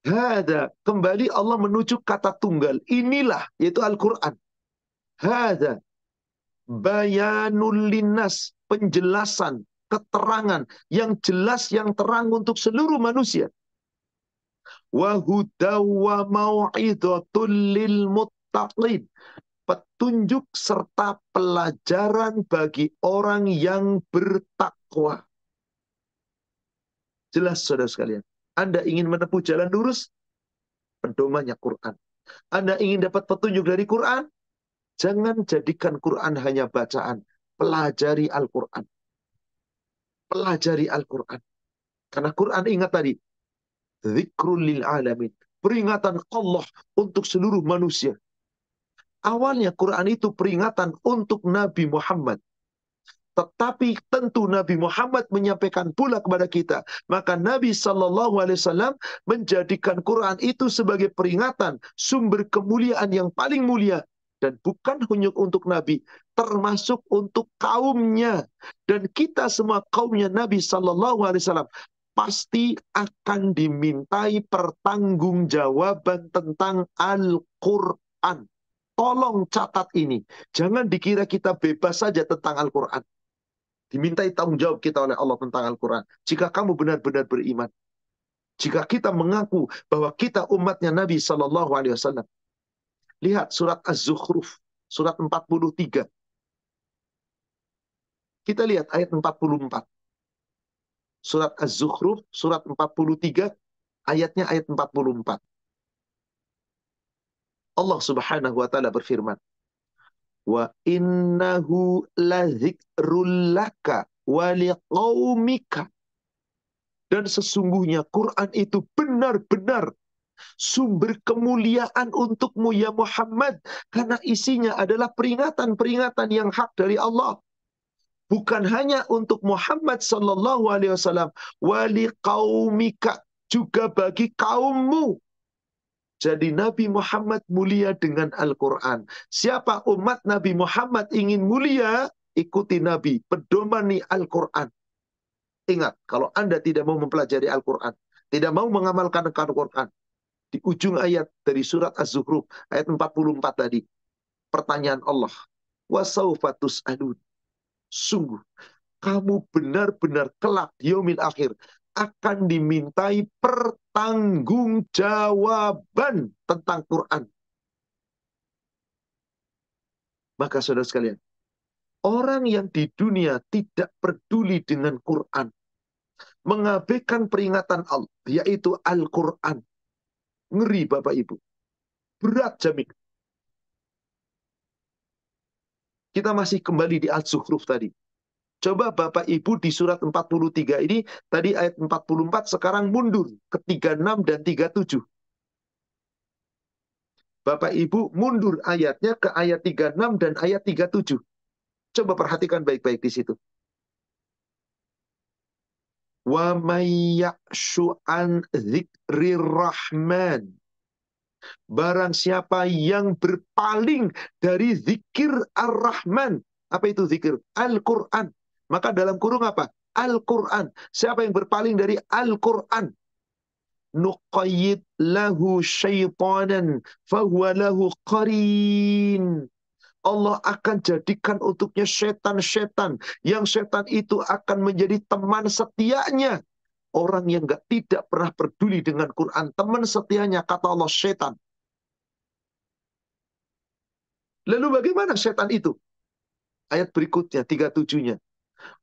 Hada. Kembali Allah menuju kata tunggal. Inilah. Yaitu Al-Quran. Hada. Bayanul linnas. Penjelasan. Keterangan. Yang jelas, yang terang untuk seluruh manusia. Wahuda wa lil muttaqin. Petunjuk serta pelajaran bagi orang yang bertakwa. Jelas saudara sekalian. Anda ingin menempuh jalan lurus, pedomannya Quran. Anda ingin dapat petunjuk dari Quran, jangan jadikan Quran hanya bacaan. Pelajari Al-Quran. Pelajari Al-Quran. Karena Quran ingat tadi, zikrul lil alamin. Peringatan Allah untuk seluruh manusia. Awalnya Quran itu peringatan untuk Nabi Muhammad. Tetapi tentu Nabi Muhammad menyampaikan pula kepada kita. Maka Nabi Shallallahu Alaihi Wasallam menjadikan Quran itu sebagai peringatan, sumber kemuliaan yang paling mulia. Dan bukan hanya untuk Nabi, termasuk untuk kaumnya. Dan kita semua kaumnya Nabi Shallallahu Alaihi Wasallam pasti akan dimintai pertanggungjawaban tentang Al-Quran. Tolong catat ini. Jangan dikira kita bebas saja tentang Al-Quran. Dimintai tanggung jawab kita oleh Allah tentang Al-Quran. Jika kamu benar-benar beriman. Jika kita mengaku bahwa kita umatnya Nabi Sallallahu Alaihi Wasallam. Lihat surat Az-Zukhruf. Surat 43. Kita lihat ayat 44. Surat Az-Zukhruf, surat 43, ayatnya ayat 44. Allah Subhanahu wa taala berfirman, wa innahu lazikrul laka wa liqaumika. Dan sesungguhnya Quran itu benar-benar sumber kemuliaan untukmu ya Muhammad. Karena isinya adalah peringatan-peringatan yang hak dari Allah. Bukan hanya untuk Muhammad sallallahu alaihi wasallam, wali kaumika juga bagi kaummu. Jadi Nabi Muhammad mulia dengan Al-Quran. Siapa umat Nabi Muhammad ingin mulia, ikuti Nabi, pedomani Al-Quran. Ingat, kalau Anda tidak mau mempelajari Al-Quran, tidak mau mengamalkan Al-Quran, di ujung ayat dari surat Az-Zuhruf, ayat 44 tadi, pertanyaan Allah, wasaufatus. Sungguh, kamu benar-benar kelak di akhir akan dimintai pertanggungjawaban tentang Quran. Maka saudara sekalian, orang yang di dunia tidak peduli dengan Quran, mengabaikan peringatan Allah, yaitu Al-Quran. Ngeri Bapak Ibu. Berat jamin. Kita masih kembali di Al-Zukhruf tadi. Coba Bapak Ibu di surat 43 ini, tadi ayat 44, sekarang mundur ke 36 dan 37. Bapak Ibu mundur ayatnya ke ayat 36 dan ayat 37. Coba perhatikan baik-baik di situ. Wa rahman Barang siapa yang berpaling dari zikir Ar-Rahman. Apa itu zikir? Al-Quran. Maka dalam kurung apa? Al-Quran. Siapa yang berpaling dari Al-Quran? Nuqayyid lahu syaitanan fahuwa lahu qarin. Allah akan jadikan untuknya setan-setan. Yang setan itu akan menjadi teman setianya. Orang yang gak, tidak pernah peduli dengan Quran. Teman setianya kata Allah setan. Lalu bagaimana setan itu? Ayat berikutnya, tiga tujuhnya.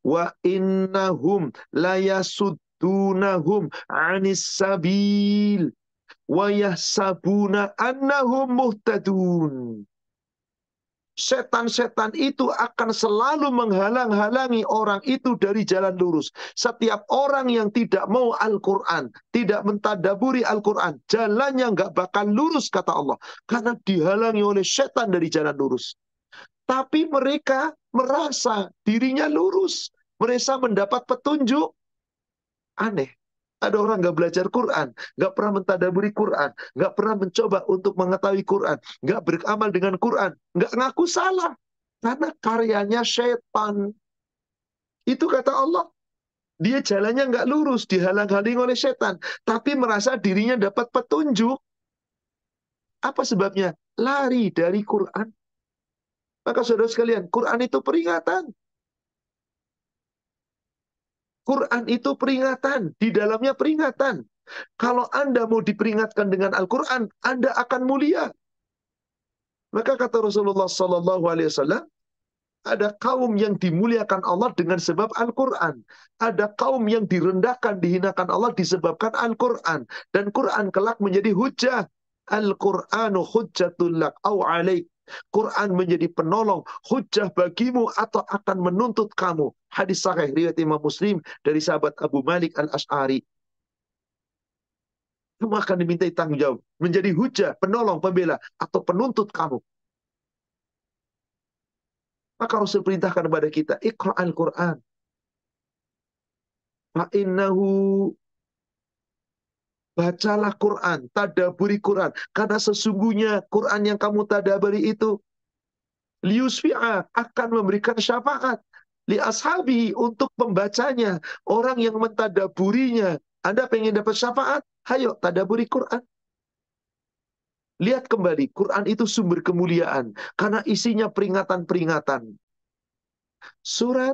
Wa innahum layasuddunahum anis sabil. Wa yahsabuna annahum muhtadun setan-setan itu akan selalu menghalang-halangi orang itu dari jalan lurus. Setiap orang yang tidak mau Al-Quran, tidak mentadaburi Al-Quran, jalannya nggak bakal lurus kata Allah. Karena dihalangi oleh setan dari jalan lurus. Tapi mereka merasa dirinya lurus. Mereka mendapat petunjuk. Aneh. Ada orang nggak belajar Quran, nggak pernah mentadaburi Quran, nggak pernah mencoba untuk mengetahui Quran, nggak beramal dengan Quran, nggak ngaku salah. Karena karyanya setan. Itu kata Allah. Dia jalannya nggak lurus, dihalang-halangi oleh setan. Tapi merasa dirinya dapat petunjuk. Apa sebabnya? Lari dari Quran. Maka saudara sekalian, Quran itu peringatan. Quran itu peringatan, di dalamnya peringatan. Kalau Anda mau diperingatkan dengan Al-Quran, Anda akan mulia. Maka kata Rasulullah Sallallahu Alaihi Wasallam, ada kaum yang dimuliakan Allah dengan sebab Al-Quran. Ada kaum yang direndahkan, dihinakan Allah disebabkan Al-Quran. Dan Quran kelak menjadi hujah. Al-Quranu hujjatul lak au. Quran menjadi penolong, hujah bagimu atau akan menuntut kamu. Hadis sahih riwayat Imam Muslim dari sahabat Abu Malik Al-Ash'ari. Kamu akan dimintai tanggung jawab. Menjadi hujah, penolong, pembela, atau penuntut kamu. Maka Rasul perintahkan kepada kita, Iqra al-Quran. Fa'innahu Bacalah Quran, tadaburi Quran. Karena sesungguhnya Quran yang kamu tadaburi itu liusfi'a akan memberikan syafaat li ashabi untuk pembacanya, orang yang mentadaburinya. Anda pengen dapat syafaat? Hayo tadaburi Quran. Lihat kembali, Quran itu sumber kemuliaan karena isinya peringatan-peringatan. Surat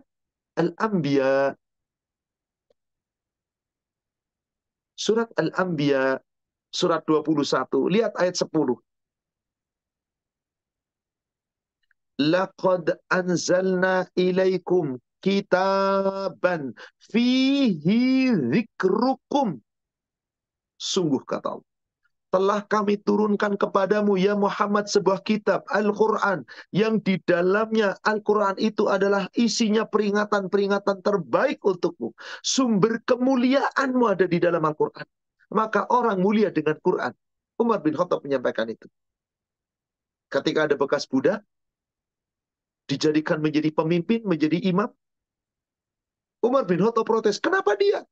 Al-Anbiya Surat Al-Anbiya surat 21. Lihat ayat 10. Laqad anzalna ilaikum kitaban fihi zikrukum. Sungguh kata Allah telah kami turunkan kepadamu ya Muhammad sebuah kitab Al-Quran yang di dalamnya Al-Quran itu adalah isinya peringatan-peringatan terbaik untukmu. Sumber kemuliaanmu ada di dalam Al-Quran. Maka orang mulia dengan Quran. Umar bin Khattab menyampaikan itu. Ketika ada bekas budak, dijadikan menjadi pemimpin, menjadi imam, Umar bin Khattab protes, kenapa dia?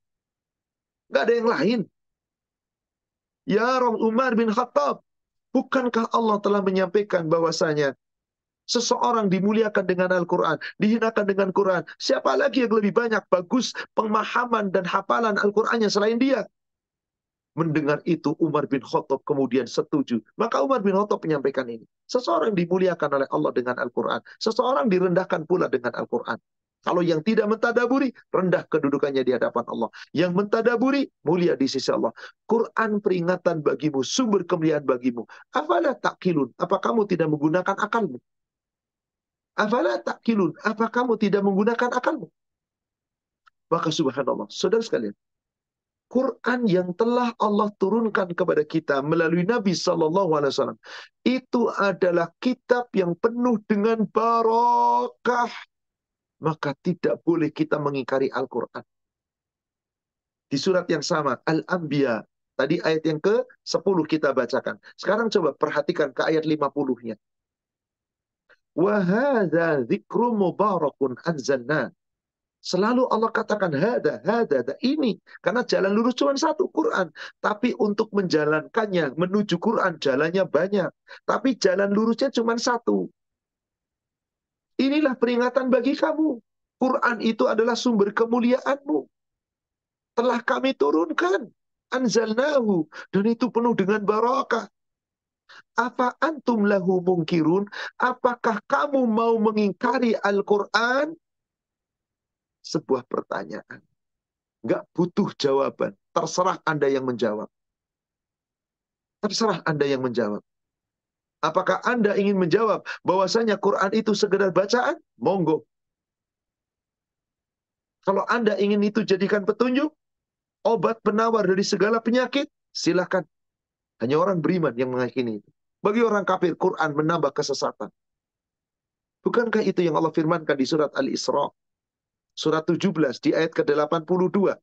Gak ada yang lain. Ya Umar bin Khattab, bukankah Allah telah menyampaikan bahwasanya seseorang dimuliakan dengan Al-Quran, dihinakan dengan Quran. Siapa lagi yang lebih banyak bagus pemahaman dan hafalan Al-Qurannya selain dia? Mendengar itu Umar bin Khattab kemudian setuju. Maka Umar bin Khattab menyampaikan ini. Seseorang dimuliakan oleh Allah dengan Al-Quran. Seseorang direndahkan pula dengan Al-Quran. Kalau yang tidak mentadaburi, rendah kedudukannya di hadapan Allah. Yang mentadaburi, mulia di sisi Allah. Quran peringatan bagimu, sumber kemuliaan bagimu. Apalah takkilun? Apa kamu tidak menggunakan akalmu? Apalah takkilun? Apa kamu tidak menggunakan akalmu? Maka subhanallah, saudara sekalian, Quran yang telah Allah turunkan kepada kita melalui Nabi Sallallahu Alaihi Wasallam itu adalah kitab yang penuh dengan barokah. Maka tidak boleh kita mengingkari Al-Quran. Di surat yang sama, Al-Anbiya. Tadi ayat yang ke-10 kita bacakan. Sekarang coba perhatikan ke ayat 50-nya. Wahada zikru mubarakun anzalna Selalu Allah katakan hada, hada, hada, ini. Karena jalan lurus cuma satu, Quran. Tapi untuk menjalankannya, menuju Quran, jalannya banyak. Tapi jalan lurusnya cuma satu. Inilah peringatan bagi kamu. Quran itu adalah sumber kemuliaanmu. Telah kami turunkan. Anzalnahu. Dan itu penuh dengan barakah. Apa antum lahu mungkirun? Apakah kamu mau mengingkari Al-Quran? sebuah pertanyaan. Nggak butuh jawaban. Terserah Anda yang menjawab. Terserah Anda yang menjawab. Apakah Anda ingin menjawab bahwasanya Quran itu sekedar bacaan? Monggo. Kalau Anda ingin itu jadikan petunjuk, obat penawar dari segala penyakit, silakan. Hanya orang beriman yang mengakini itu. Bagi orang kafir, Quran menambah kesesatan. Bukankah itu yang Allah firmankan di surat Al-Isra? Surat 17 di ayat ke-82.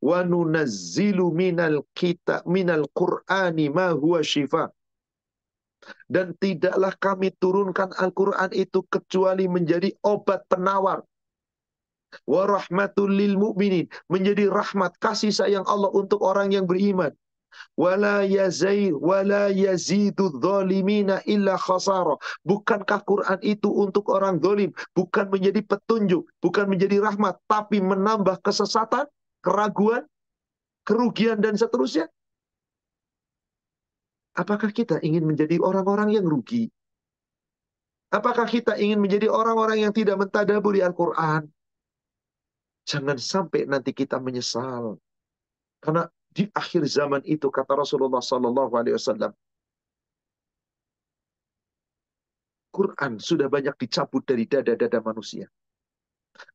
Wa nunazzilu minal kita minal Qur'ani ma huwa. Dan tidaklah kami turunkan Al-Quran itu kecuali menjadi obat penawar. Wa rahmatul lil mu'minin. Menjadi rahmat kasih sayang Allah untuk orang yang beriman wala yazai wala illa khasara. Bukankah Quran itu untuk orang zalim, bukan menjadi petunjuk, bukan menjadi rahmat, tapi menambah kesesatan, keraguan, kerugian dan seterusnya? Apakah kita ingin menjadi orang-orang yang rugi? Apakah kita ingin menjadi orang-orang yang tidak mentadaburi Al-Quran? Jangan sampai nanti kita menyesal. Karena di akhir zaman itu kata Rasulullah Sallallahu Alaihi Wasallam Quran sudah banyak dicabut dari dada-dada manusia.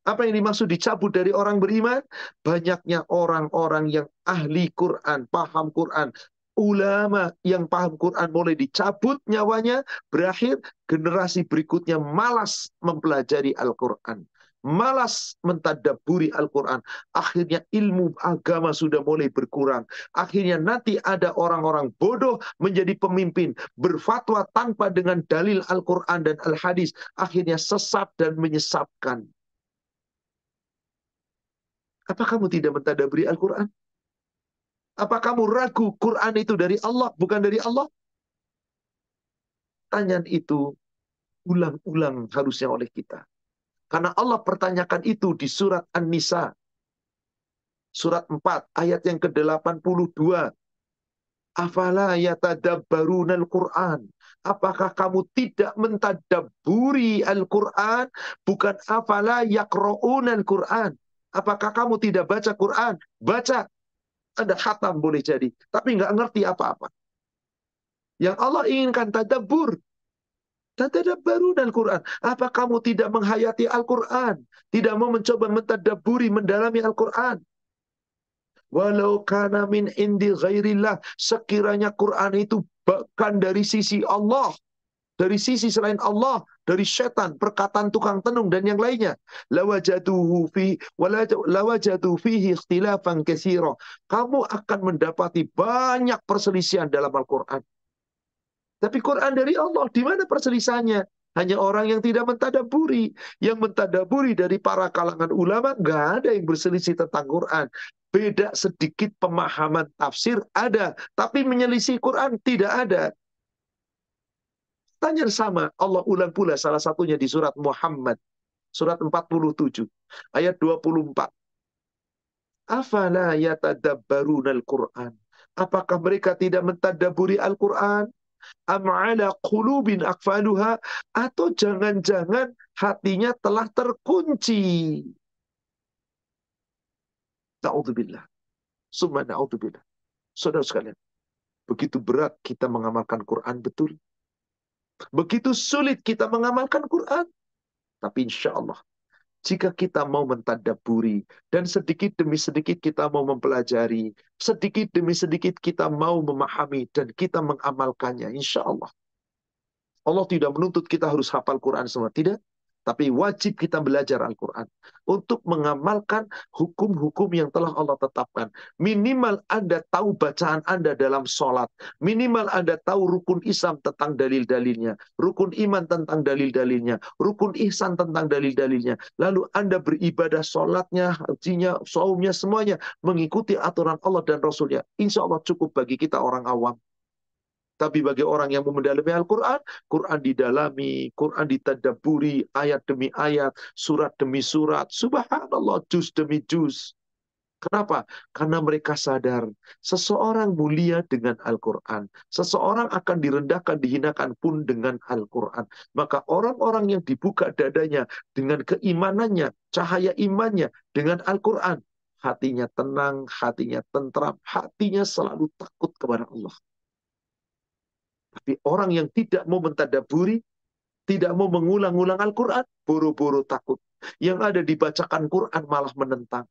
Apa yang dimaksud dicabut dari orang beriman? Banyaknya orang-orang yang ahli Quran, paham Quran, ulama yang paham Quran mulai dicabut nyawanya, berakhir generasi berikutnya malas mempelajari Al-Quran malas mentadaburi Al-Quran. Akhirnya ilmu agama sudah mulai berkurang. Akhirnya nanti ada orang-orang bodoh menjadi pemimpin. Berfatwa tanpa dengan dalil Al-Quran dan Al-Hadis. Akhirnya sesat dan menyesatkan. Apa kamu tidak mentadaburi Al-Quran? Apa kamu ragu Quran itu dari Allah, bukan dari Allah? Tanyaan itu ulang-ulang harusnya oleh kita. Karena Allah pertanyakan itu di surat An-Nisa. Surat 4 ayat yang ke-82. Afala yatadabbaruna al-Qur'an. Apakah kamu tidak mentadaburi Al-Quran? Bukan afala yakra'una Al-Quran. Apakah kamu tidak baca Quran? Baca. Ada khatam boleh jadi. Tapi nggak ngerti apa-apa. Yang Allah inginkan tadabbur. Tatadabbaru dan Quran. Apa kamu tidak menghayati Al-Quran? Tidak mau mencoba mentadaburi, mendalami Al-Quran? Walau kana min indi ghairillah. Sekiranya Quran itu bahkan dari sisi Allah. Dari sisi selain Allah. Dari setan, perkataan tukang tenung dan yang lainnya. Lawajaduhu fi lawajadu fihi ikhtilafan katsira. Kamu akan mendapati banyak perselisihan dalam Al-Quran. Tapi Quran dari Allah, di mana perselisihannya? Hanya orang yang tidak mentadaburi. Yang mentadaburi dari para kalangan ulama, nggak ada yang berselisih tentang Quran. Beda sedikit pemahaman tafsir ada, tapi menyelisih Quran tidak ada. Tanya sama, Allah ulang pula salah satunya di surat Muhammad. Surat 47, ayat 24. Afala yatadabbaruna al-Quran. Apakah mereka tidak mentadaburi Al-Quran? Am'ala qulubin akfaluha atau jangan-jangan hatinya telah terkunci. Na'udzubillah. Summa na'udzubillah. Saudara sekalian, begitu berat kita mengamalkan Quran betul. Begitu sulit kita mengamalkan Quran. Tapi insya Allah, jika kita mau mentadaburi dan sedikit demi sedikit kita mau mempelajari, sedikit demi sedikit kita mau memahami dan kita mengamalkannya, insya Allah. Allah tidak menuntut kita harus hafal Quran semua, tidak. Tapi wajib kita belajar Al-Quran. Untuk mengamalkan hukum-hukum yang telah Allah tetapkan. Minimal Anda tahu bacaan Anda dalam sholat. Minimal Anda tahu rukun Islam tentang dalil-dalilnya. Rukun iman tentang dalil-dalilnya. Rukun ihsan tentang dalil-dalilnya. Lalu Anda beribadah sholatnya, hajinya, saumnya, semuanya. Mengikuti aturan Allah dan Rasulnya. Insya Allah cukup bagi kita orang awam. Tapi bagi orang yang mendalami Al-Quran, Quran didalami, Quran ditadaburi, ayat demi ayat, surat demi surat. Subhanallah, juz demi juz. Kenapa? Karena mereka sadar seseorang mulia dengan Al-Quran. Seseorang akan direndahkan, dihinakan pun dengan Al-Quran. Maka orang-orang yang dibuka dadanya dengan keimanannya, cahaya imannya dengan Al-Quran. Hatinya tenang, hatinya tentram, hatinya selalu takut kepada Allah. Tapi orang yang tidak mau mentadaburi, tidak mau mengulang-ulang Al-Quran, buru-buru takut. Yang ada dibacakan Quran malah menentang.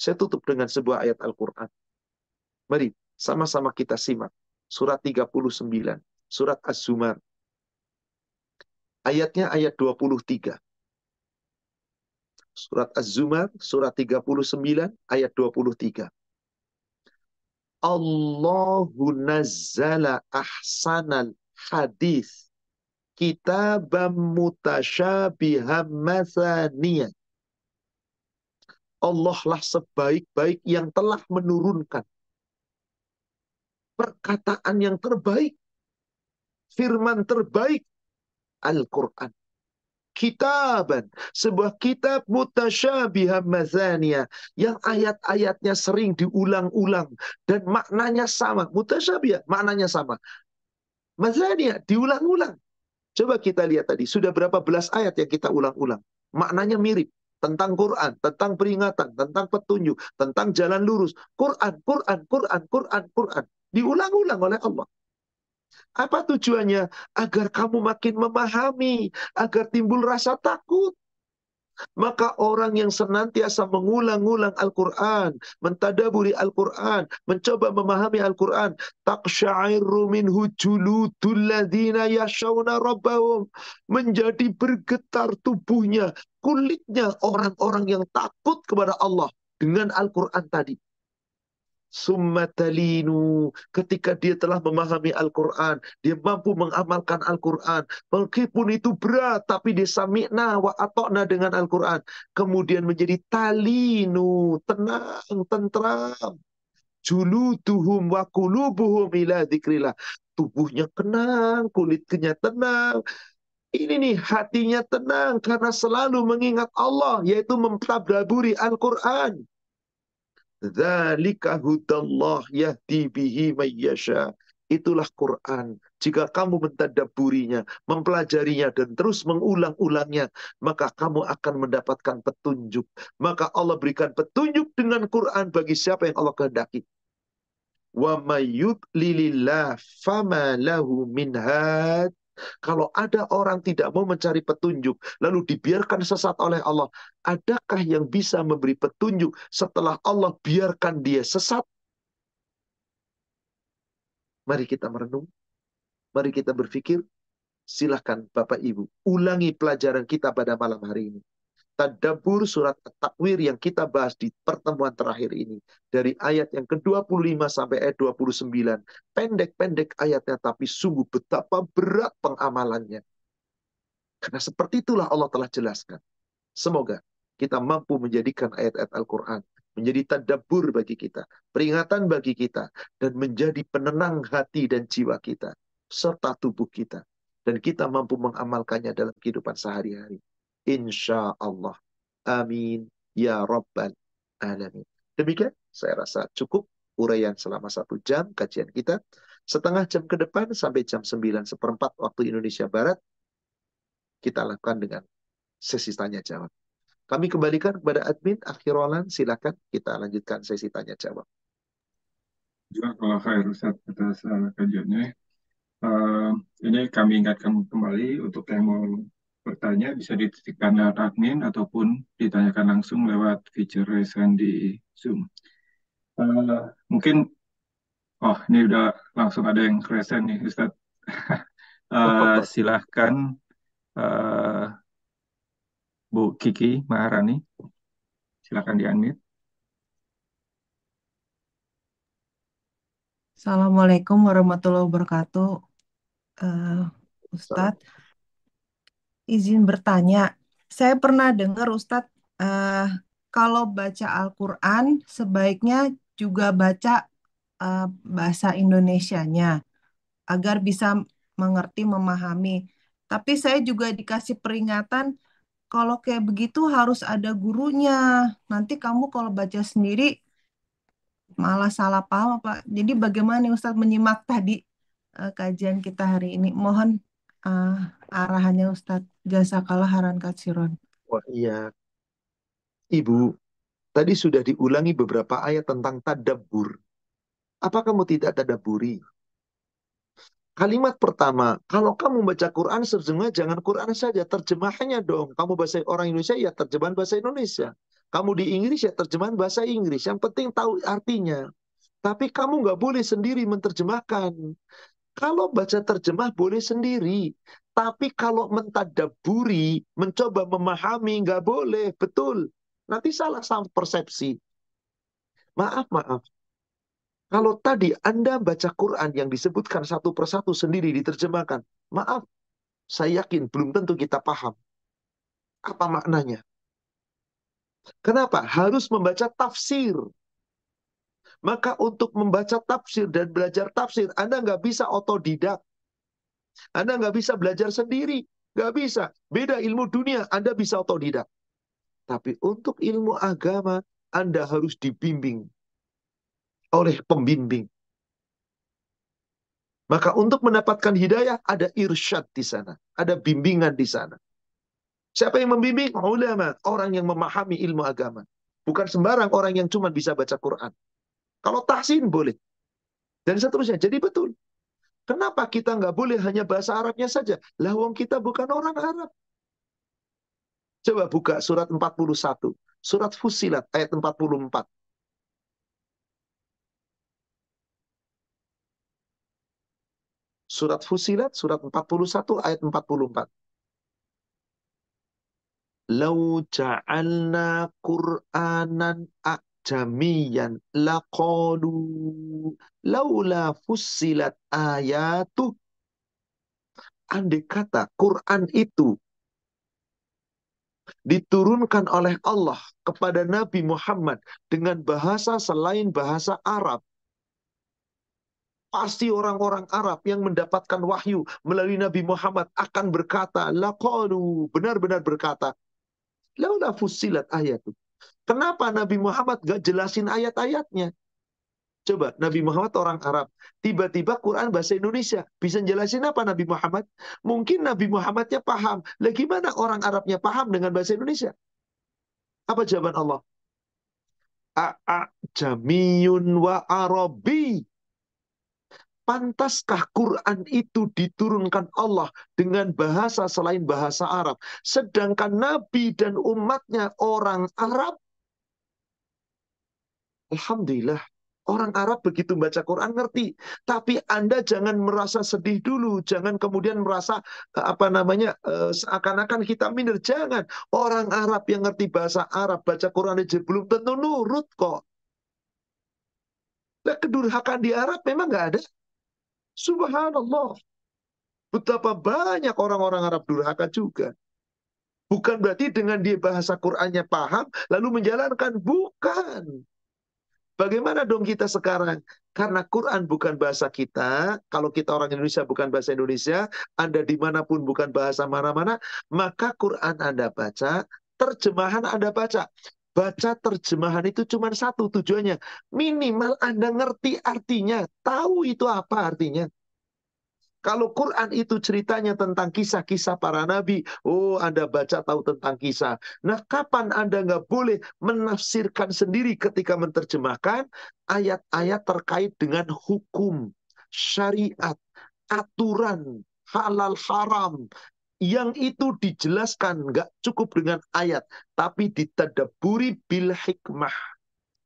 Saya tutup dengan sebuah ayat Al-Quran. Mari sama-sama kita simak. Surat 39. Surat Az-Zumar. Ayatnya ayat 23. Surat Az-Zumar, surat 39, ayat 23. Allahu nazzala ahsanal hadis kitabam mutasyabiham mathaniyah. Allah lah sebaik-baik yang telah menurunkan. Perkataan yang terbaik, firman terbaik Al-Quran kitaban, sebuah kitab mutasyabihah mazania yang ayat-ayatnya sering diulang-ulang dan maknanya sama. Mutasyabihah maknanya sama. Mazania diulang-ulang. Coba kita lihat tadi, sudah berapa belas ayat yang kita ulang-ulang. Maknanya mirip tentang Quran, tentang peringatan, tentang petunjuk, tentang jalan lurus. Quran, Quran, Quran, Quran, Quran. Diulang-ulang oleh Allah. Apa tujuannya? Agar kamu makin memahami, agar timbul rasa takut. Maka orang yang senantiasa mengulang-ulang Al-Quran, mentadaburi Al-Quran, mencoba memahami Al-Quran, taqsya'iru minhu juludul ladhina yashawna rabbahum. Menjadi bergetar tubuhnya, kulitnya orang-orang yang takut kepada Allah dengan Al-Quran tadi. Summatalinu. Ketika dia telah memahami Al-Quran, dia mampu mengamalkan Al-Quran. Meskipun itu berat, tapi dia sami'na wa atokna dengan Al-Quran. Kemudian menjadi talinu, tenang, tentram. Juluduhum wa kulubuhum ila dzikrillah. Tubuhnya tenang, kulitnya tenang, ini nih hatinya tenang karena selalu mengingat Allah yaitu mentadaburi Al-Qur'an. Itulah Quran. Jika kamu mentadaburinya, mempelajarinya, dan terus mengulang-ulangnya, maka kamu akan mendapatkan petunjuk. Maka Allah berikan petunjuk dengan Quran bagi siapa yang Allah kehendaki. Wa mayyud lilillah fama lahu min kalau ada orang tidak mau mencari petunjuk, lalu dibiarkan sesat oleh Allah, adakah yang bisa memberi petunjuk setelah Allah biarkan dia sesat? Mari kita merenung, mari kita berpikir, silahkan Bapak Ibu, ulangi pelajaran kita pada malam hari ini tadabur surat takwir yang kita bahas di pertemuan terakhir ini. Dari ayat yang ke-25 sampai ayat 29. Pendek-pendek ayatnya tapi sungguh betapa berat pengamalannya. Karena seperti itulah Allah telah jelaskan. Semoga kita mampu menjadikan ayat-ayat Al-Quran menjadi tadabbur bagi kita, peringatan bagi kita, dan menjadi penenang hati dan jiwa kita, serta tubuh kita. Dan kita mampu mengamalkannya dalam kehidupan sehari-hari. Insya Allah. Amin. Ya Rabbal Alamin. Demikian saya rasa cukup uraian selama satu jam kajian kita. Setengah jam ke depan sampai jam 9 seperempat waktu Indonesia Barat, kita lakukan dengan sesi tanya jawab. Kami kembalikan kepada admin Akhirolan, silakan kita lanjutkan sesi tanya jawab. Juga kalau khair Ustaz atas uh, kajiannya. Uh, ini kami ingatkan kembali untuk yang mau bertanya bisa dititikkan lewat admin ataupun ditanyakan langsung lewat feature raise di Zoom. Uh, mungkin, oh ini udah langsung ada yang resen nih Ustaz. uh, silahkan uh, Bu Kiki Maharani. Silakan di-unmute. Assalamualaikum warahmatullahi wabarakatuh. Uh, Ustadz, izin bertanya. Saya pernah dengar Ustadz, uh, kalau baca Al-Quran sebaiknya juga baca uh, bahasa Indonesianya agar bisa mengerti, memahami. Tapi saya juga dikasih peringatan kalau kayak begitu harus ada gurunya. Nanti kamu kalau baca sendiri malah salah paham apa. Jadi bagaimana Ustadz menyimak tadi uh, kajian kita hari ini? Mohon uh, arahannya Ustadz. Jazakallah haran katsiron. Wah iya. Ibu, tadi sudah diulangi beberapa ayat tentang tadabbur. Apa kamu tidak tadabburi? Kalimat pertama, kalau kamu baca Quran sesungguhnya jangan Quran saja, terjemahannya dong. Kamu bahasa orang Indonesia ya terjemahan bahasa Indonesia. Kamu di Inggris ya terjemahan bahasa Inggris. Yang penting tahu artinya. Tapi kamu nggak boleh sendiri menerjemahkan. Kalau baca terjemah boleh sendiri. Tapi kalau mentadaburi, mencoba memahami, nggak boleh. Betul. Nanti salah sama persepsi. Maaf, maaf. Kalau tadi Anda baca Quran yang disebutkan satu persatu sendiri diterjemahkan, maaf, saya yakin belum tentu kita paham. Apa maknanya? Kenapa? Harus membaca tafsir. Maka untuk membaca tafsir dan belajar tafsir, Anda nggak bisa otodidak. Anda nggak bisa belajar sendiri. Nggak bisa. Beda ilmu dunia, Anda bisa otodidak. Tapi untuk ilmu agama, Anda harus dibimbing oleh pembimbing. Maka untuk mendapatkan hidayah ada irsyad di sana, ada bimbingan di sana. Siapa yang membimbing? Ulama, orang yang memahami ilmu agama. Bukan sembarang orang yang cuma bisa baca Quran. Kalau tahsin boleh. Dan seterusnya. Jadi betul. Kenapa kita nggak boleh hanya bahasa Arabnya saja? Lah wong kita bukan orang Arab. Coba buka surat 41. Surat Fusilat ayat 44. Surat Fusilat, surat 41, ayat 44. Lau ja'alna Qur'anan a'jamiyan laqalu laula fusilat ayatu andai kata Quran itu diturunkan oleh Allah kepada Nabi Muhammad dengan bahasa selain bahasa Arab Pasti orang-orang Arab yang mendapatkan wahyu melalui Nabi Muhammad akan berkata, laqalu, benar-benar berkata, laula ayat itu. Kenapa Nabi Muhammad gak jelasin ayat-ayatnya? Coba, Nabi Muhammad orang Arab. Tiba-tiba Quran bahasa Indonesia. Bisa jelasin apa Nabi Muhammad? Mungkin Nabi Muhammadnya paham. Lagi mana orang Arabnya paham dengan bahasa Indonesia? Apa jawaban Allah? A'a jamiyun wa arabi. Pantaskah Quran itu diturunkan Allah dengan bahasa selain bahasa Arab? Sedangkan Nabi dan umatnya orang Arab. Alhamdulillah. Orang Arab begitu baca Quran ngerti. Tapi Anda jangan merasa sedih dulu. Jangan kemudian merasa eh, apa namanya eh, seakan-akan kita minder. Jangan. Orang Arab yang ngerti bahasa Arab baca Quran aja belum tentu nurut kok. Nah, kedurhakaan di Arab memang nggak ada. Subhanallah. Betapa banyak orang-orang Arab durhaka juga. Bukan berarti dengan dia bahasa Qur'annya paham, lalu menjalankan. Bukan. Bagaimana dong kita sekarang? Karena Quran bukan bahasa kita, kalau kita orang Indonesia bukan bahasa Indonesia, Anda di mana pun bukan bahasa mana-mana, maka Quran Anda baca, terjemahan Anda baca. Baca terjemahan itu cuma satu tujuannya. Minimal Anda ngerti artinya, tahu itu apa artinya. Kalau Quran itu ceritanya tentang kisah-kisah para nabi, oh Anda baca tahu tentang kisah. Nah kapan Anda nggak boleh menafsirkan sendiri ketika menerjemahkan ayat-ayat terkait dengan hukum, syariat, aturan, halal haram, yang itu dijelaskan nggak cukup dengan ayat, tapi ditadaburi bil hikmah.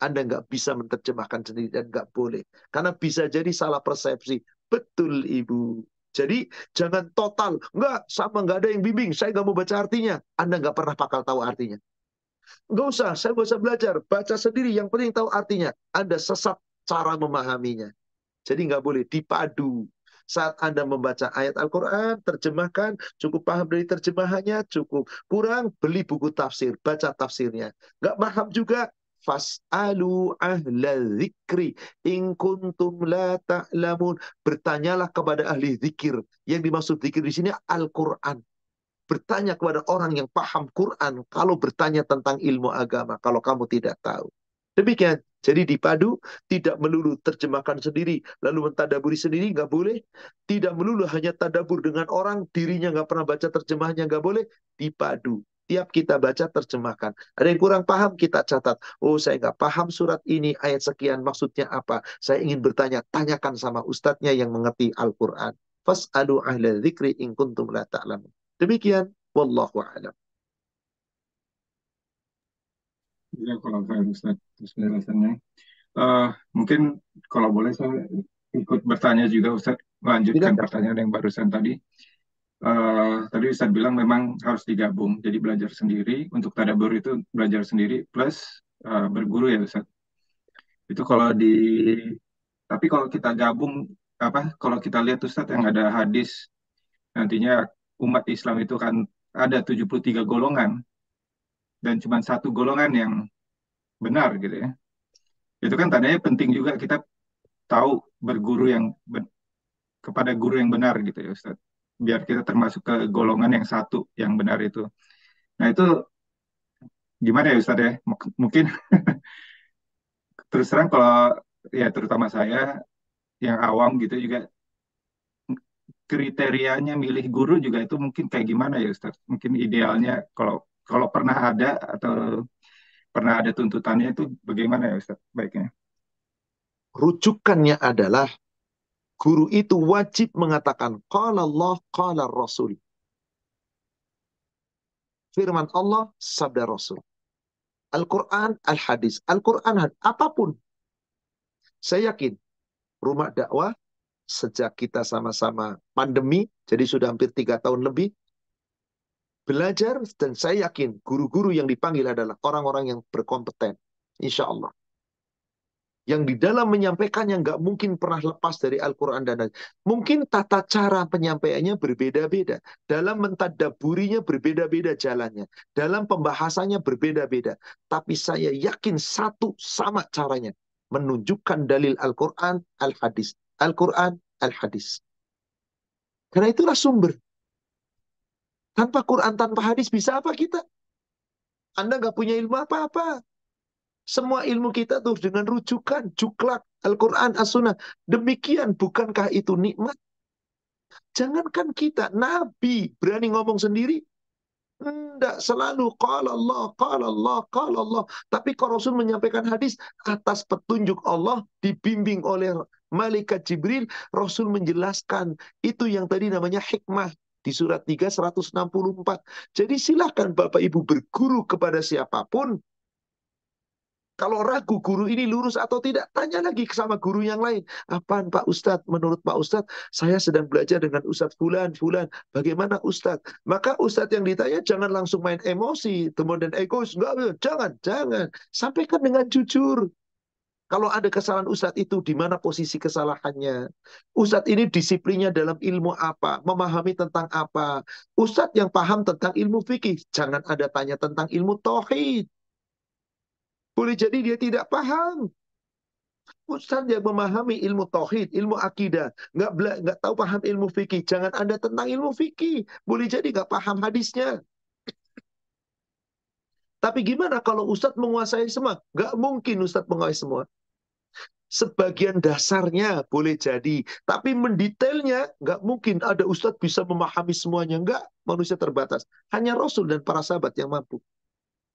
Anda nggak bisa menerjemahkan sendiri dan nggak boleh. Karena bisa jadi salah persepsi. Betul Ibu. Jadi jangan total. Enggak, sama nggak ada yang bimbing. Saya nggak mau baca artinya. Anda nggak pernah bakal tahu artinya. Nggak usah, saya nggak usah belajar. Baca sendiri, yang penting tahu artinya. Anda sesat cara memahaminya. Jadi nggak boleh dipadu. Saat Anda membaca ayat Al-Quran, terjemahkan, cukup paham dari terjemahannya, cukup. Kurang, beli buku tafsir, baca tafsirnya. Nggak paham juga, Fas'alu ahla zikri in kuntum la ta'lamun. Bertanyalah kepada ahli zikir. Yang dimaksud zikir di sini Al-Quran. Bertanya kepada orang yang paham Quran. Kalau bertanya tentang ilmu agama. Kalau kamu tidak tahu. Demikian. Jadi dipadu, tidak melulu terjemahkan sendiri, lalu mentadaburi sendiri, nggak boleh. Tidak melulu hanya tadabur dengan orang, dirinya nggak pernah baca terjemahnya, nggak boleh. Dipadu. Tiap kita baca terjemahkan. Ada yang kurang paham kita catat. Oh saya nggak paham surat ini ayat sekian maksudnya apa. Saya ingin bertanya. Tanyakan sama ustadznya yang mengerti Al-Quran. Fas'alu ahla dzikri in kuntum la ta'lamun. Demikian. Wallahu a'lam. Ya, kalau saya Ustaz, penjelasannya. Uh, mungkin kalau boleh saya ikut bertanya juga Ustaz, melanjutkan pertanyaan yang barusan tadi uh, tadi Ustaz bilang memang harus digabung. Jadi belajar sendiri untuk tadabur itu belajar sendiri plus uh, berguru ya Ustaz. Itu kalau di tapi kalau kita gabung apa kalau kita lihat Ustaz yang ada hadis nantinya umat Islam itu kan ada 73 golongan dan cuma satu golongan yang benar gitu ya. Itu kan tandanya penting juga kita tahu berguru yang kepada guru yang benar gitu ya Ustaz biar kita termasuk ke golongan yang satu yang benar itu. Nah itu gimana ya Ustadz ya? Mungkin terus terang kalau ya terutama saya yang awam gitu juga kriterianya milih guru juga itu mungkin kayak gimana ya Ustadz? Mungkin idealnya kalau kalau pernah ada atau pernah ada tuntutannya itu bagaimana ya Ustadz baiknya? Rujukannya adalah guru itu wajib mengatakan qala Allah qala Rasul. Firman Allah, sabda Rasul. Al-Quran, Al-Hadis. Al-Quran, apa pun. Saya yakin rumah dakwah sejak kita sama-sama pandemi, jadi sudah hampir tiga tahun lebih, belajar dan saya yakin guru-guru yang dipanggil adalah orang-orang yang berkompeten. Insya Allah yang di dalam menyampaikannya nggak mungkin pernah lepas dari Al-Quran dan Mungkin tata cara penyampaiannya berbeda-beda. Dalam mentadaburinya berbeda-beda jalannya. Dalam pembahasannya berbeda-beda. Tapi saya yakin satu sama caranya. Menunjukkan dalil Al-Quran, Al-Hadis. Al-Quran, Al-Hadis. Karena itulah sumber. Tanpa Quran, tanpa hadis bisa apa kita? Anda nggak punya ilmu apa-apa. Semua ilmu kita tuh dengan rujukan, juklak, Al-Quran, As-Sunnah. Demikian, bukankah itu nikmat? Jangankan kita, Nabi berani ngomong sendiri. Tidak selalu qala Allah, qala Allah, qala Allah. Tapi kalau Rasul menyampaikan hadis atas petunjuk Allah dibimbing oleh malaikat Jibril, Rasul menjelaskan itu yang tadi namanya hikmah di surat 3 164. Jadi silahkan Bapak Ibu berguru kepada siapa pun kalau ragu guru ini lurus atau tidak, tanya lagi sama guru yang lain. Apaan Pak Ustadz? Menurut Pak Ustadz, saya sedang belajar dengan Ustadz Fulan, Fulan. Bagaimana Ustadz? Maka Ustadz yang ditanya jangan langsung main emosi, kemudian egois. Enggak, jangan, jangan. Sampaikan dengan jujur. Kalau ada kesalahan Ustadz itu di mana posisi kesalahannya? Ustadz ini disiplinnya dalam ilmu apa? Memahami tentang apa? Ustadz yang paham tentang ilmu fikih, jangan ada tanya tentang ilmu tauhid. Boleh jadi dia tidak paham. Ustadz yang memahami ilmu tauhid, ilmu akidah, nggak nggak tahu paham ilmu fikih, jangan ada tentang ilmu fikih. Boleh jadi nggak paham hadisnya. Tapi gimana kalau Ustadz menguasai semua? Nggak mungkin Ustadz menguasai semua sebagian dasarnya boleh jadi. Tapi mendetailnya nggak mungkin ada ustadz bisa memahami semuanya. Nggak, manusia terbatas. Hanya Rasul dan para sahabat yang mampu.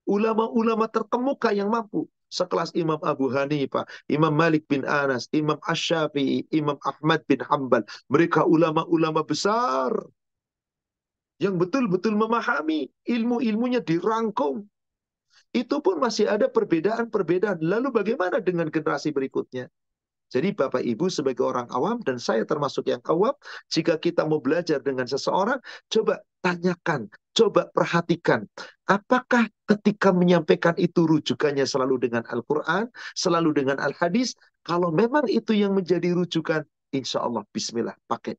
Ulama-ulama terkemuka yang mampu. Sekelas Imam Abu Hanifah, Imam Malik bin Anas, Imam Ash-Syafi'i, Imam Ahmad bin Hambal. Mereka ulama-ulama besar. Yang betul-betul memahami ilmu-ilmunya dirangkum itu pun masih ada perbedaan-perbedaan. Lalu bagaimana dengan generasi berikutnya? Jadi Bapak Ibu sebagai orang awam dan saya termasuk yang awam, jika kita mau belajar dengan seseorang, coba tanyakan, coba perhatikan. Apakah ketika menyampaikan itu rujukannya selalu dengan Al-Quran, selalu dengan Al-Hadis? Kalau memang itu yang menjadi rujukan, insya Allah bismillah pakai.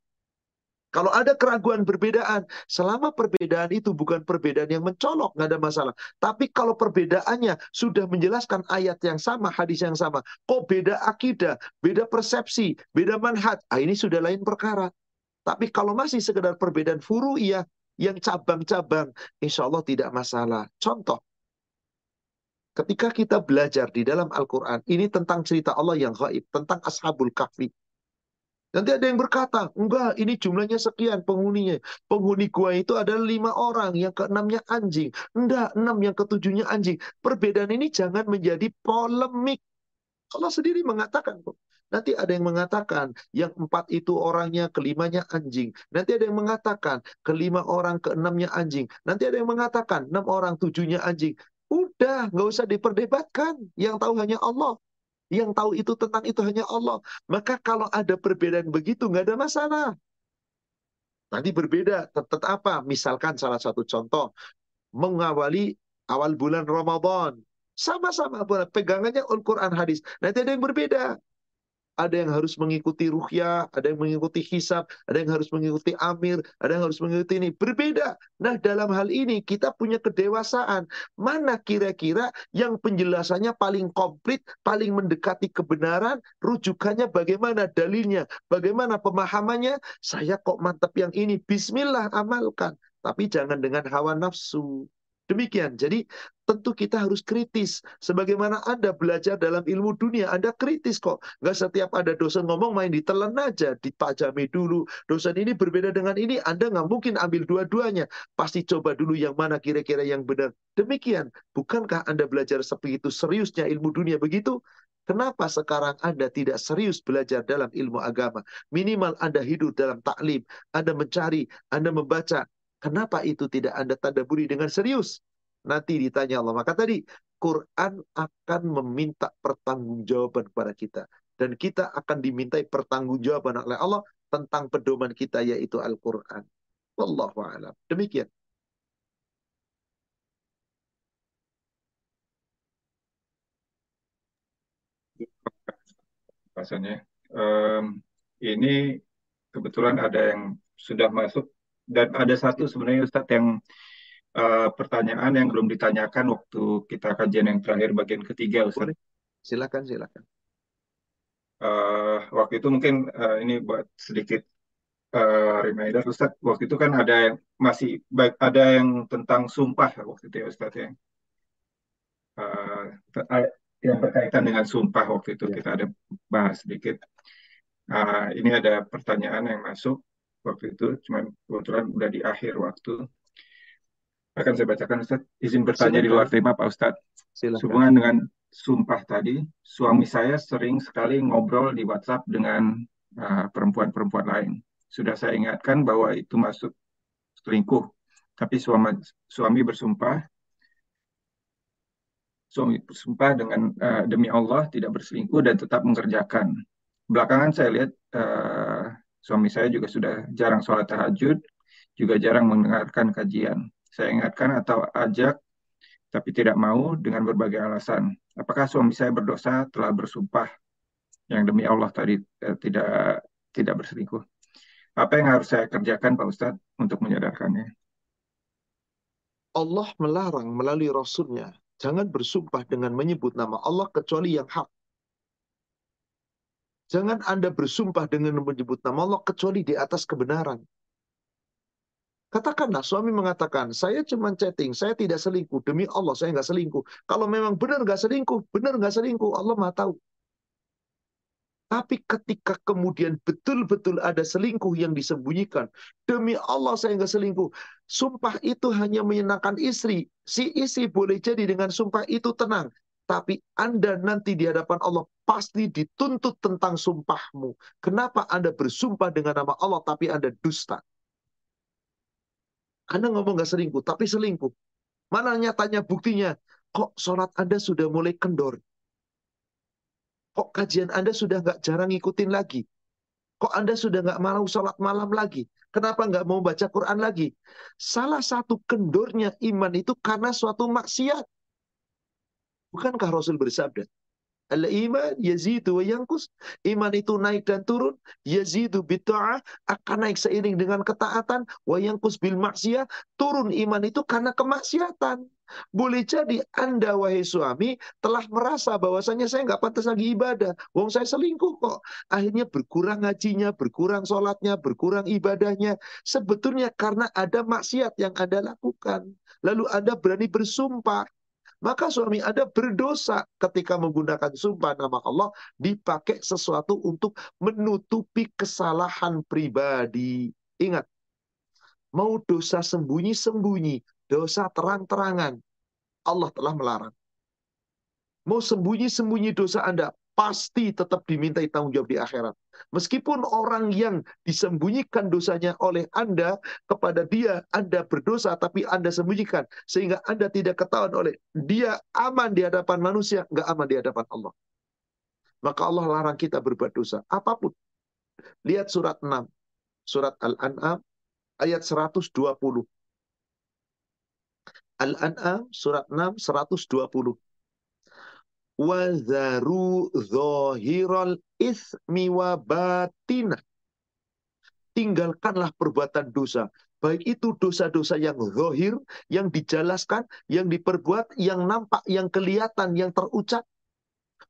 Kalau ada keraguan perbedaan, selama perbedaan itu bukan perbedaan yang mencolok, nggak ada masalah. Tapi kalau perbedaannya sudah menjelaskan ayat yang sama, hadis yang sama, kok beda akidah, beda persepsi, beda manhaj, ah ini sudah lain perkara. Tapi kalau masih sekedar perbedaan furu, iya, yang cabang-cabang, insya Allah tidak masalah. Contoh, ketika kita belajar di dalam Al-Quran, ini tentang cerita Allah yang gaib, tentang Ashabul Kahfi. Nanti ada yang berkata, enggak ini jumlahnya sekian penghuninya. Penghuni gua itu ada lima orang, yang keenamnya anjing. Enggak, enam yang ketujuhnya anjing. Perbedaan ini jangan menjadi polemik. Allah sendiri mengatakan. Nanti ada yang mengatakan yang empat itu orangnya, kelimanya anjing. Nanti ada yang mengatakan kelima orang, keenamnya anjing. Nanti ada yang mengatakan enam orang, tujuhnya anjing. Udah, nggak usah diperdebatkan. Yang tahu hanya Allah. Yang tahu itu tentang itu hanya Allah. Maka kalau ada perbedaan begitu, nggak ada masalah. Nanti berbeda. Tetap apa? Misalkan salah satu contoh. Mengawali awal bulan Ramadan. Sama-sama pegangannya Al-Quran hadis. Nanti ada yang berbeda ada yang harus mengikuti ruhya, ada yang mengikuti hisab, ada yang harus mengikuti amir, ada yang harus mengikuti ini. Berbeda. Nah, dalam hal ini kita punya kedewasaan. Mana kira-kira yang penjelasannya paling komplit, paling mendekati kebenaran, rujukannya bagaimana, dalilnya, bagaimana pemahamannya, saya kok mantap yang ini, bismillah amalkan. Tapi jangan dengan hawa nafsu. Demikian. Jadi tentu kita harus kritis. Sebagaimana Anda belajar dalam ilmu dunia, Anda kritis kok. Nggak setiap ada dosen ngomong main ditelan aja, ditajami dulu. Dosen ini berbeda dengan ini, Anda nggak mungkin ambil dua-duanya. Pasti coba dulu yang mana kira-kira yang benar. Demikian. Bukankah Anda belajar sebegitu seriusnya ilmu dunia begitu? Kenapa sekarang Anda tidak serius belajar dalam ilmu agama? Minimal Anda hidup dalam taklim, Anda mencari, Anda membaca, Kenapa itu tidak Anda tadaburi dengan serius? Nanti ditanya Allah. Maka tadi, Quran akan meminta pertanggungjawaban kepada kita. Dan kita akan dimintai pertanggungjawaban oleh Allah tentang pedoman kita, yaitu Al-Quran. Wallahu a'lam. Demikian. Rasanya. Um, ini kebetulan ada yang sudah masuk dan ada satu sebenarnya Ustadz yang uh, pertanyaan yang belum ditanyakan waktu kita kajian yang terakhir bagian ketiga Ustadz. Silakan, silakan. Uh, waktu itu mungkin uh, ini buat sedikit uh, reminder Ustadz, waktu itu kan ada yang masih baik ada yang tentang sumpah waktu itu ya Ustadz ya. Uh, yang berkaitan dengan sumpah waktu itu ya. kita ada bahas sedikit. Uh, ini ada pertanyaan yang masuk waktu itu, cuma kebetulan udah di akhir waktu. Akan saya bacakan Ustaz. Izin bertanya Silakan. di luar tema Pak Ustaz. Silakan. Hubungan dengan sumpah tadi, suami saya sering sekali ngobrol di WhatsApp dengan uh, perempuan-perempuan uh, lain. Sudah saya ingatkan bahwa itu masuk selingkuh. Tapi suami, suami bersumpah suami bersumpah dengan uh, demi Allah tidak berselingkuh dan tetap mengerjakan. Belakangan saya lihat uh, Suami saya juga sudah jarang sholat tahajud, juga jarang mendengarkan kajian. Saya ingatkan atau ajak tapi tidak mau dengan berbagai alasan. Apakah suami saya berdosa telah bersumpah yang demi Allah tadi eh, tidak tidak berselingkuh? Apa yang harus saya kerjakan Pak Ustadz untuk menyadarkannya? Allah melarang melalui Rasulnya jangan bersumpah dengan menyebut nama Allah kecuali yang hak. Jangan Anda bersumpah dengan menyebut nama Allah kecuali di atas kebenaran. Katakanlah suami mengatakan, saya cuma chatting, saya tidak selingkuh. Demi Allah, saya nggak selingkuh. Kalau memang benar nggak selingkuh, benar nggak selingkuh, Allah mah tahu. Tapi ketika kemudian betul-betul ada selingkuh yang disembunyikan, demi Allah saya nggak selingkuh. Sumpah itu hanya menyenangkan istri. Si istri boleh jadi dengan sumpah itu tenang. Tapi Anda nanti di hadapan Allah pasti dituntut tentang sumpahmu. Kenapa Anda bersumpah dengan nama Allah tapi Anda dusta? Anda ngomong nggak selingkuh, tapi selingkuh. Mana nyatanya buktinya? Kok sholat Anda sudah mulai kendor? Kok kajian Anda sudah nggak jarang ngikutin lagi? Kok Anda sudah nggak mau sholat malam lagi? Kenapa nggak mau baca Quran lagi? Salah satu kendornya iman itu karena suatu maksiat. Bukankah Rasul bersabda, Al-iman yazidu wa yankus. Iman itu naik dan turun. Yazidu bitta'ah. Akan naik seiring dengan ketaatan. Wa yankus bil maksiyah. Turun iman itu karena kemaksiatan. Boleh jadi Anda, wahai suami, telah merasa bahwasanya saya nggak pantas lagi ibadah. Wong saya selingkuh kok. Akhirnya berkurang ngajinya, berkurang sholatnya, berkurang ibadahnya. Sebetulnya karena ada maksiat yang Anda lakukan. Lalu Anda berani bersumpah maka suami Anda berdosa ketika menggunakan sumpah nama Allah dipakai sesuatu untuk menutupi kesalahan pribadi. Ingat, mau dosa sembunyi-sembunyi, dosa terang-terangan, Allah telah melarang. Mau sembunyi-sembunyi dosa Anda, pasti tetap dimintai tanggung jawab di akhirat. Meskipun orang yang disembunyikan dosanya oleh Anda, kepada dia Anda berdosa, tapi Anda sembunyikan. Sehingga Anda tidak ketahuan oleh dia aman di hadapan manusia, nggak aman di hadapan Allah. Maka Allah larang kita berbuat dosa. Apa pun. Lihat surat 6. Surat Al-An'am ayat 120. Al-An'am surat 6 120 Wazaru zohiral ismi wa batina. Tinggalkanlah perbuatan dosa. Baik itu dosa-dosa yang zohir, yang dijelaskan, yang diperbuat, yang nampak, yang kelihatan, yang terucap.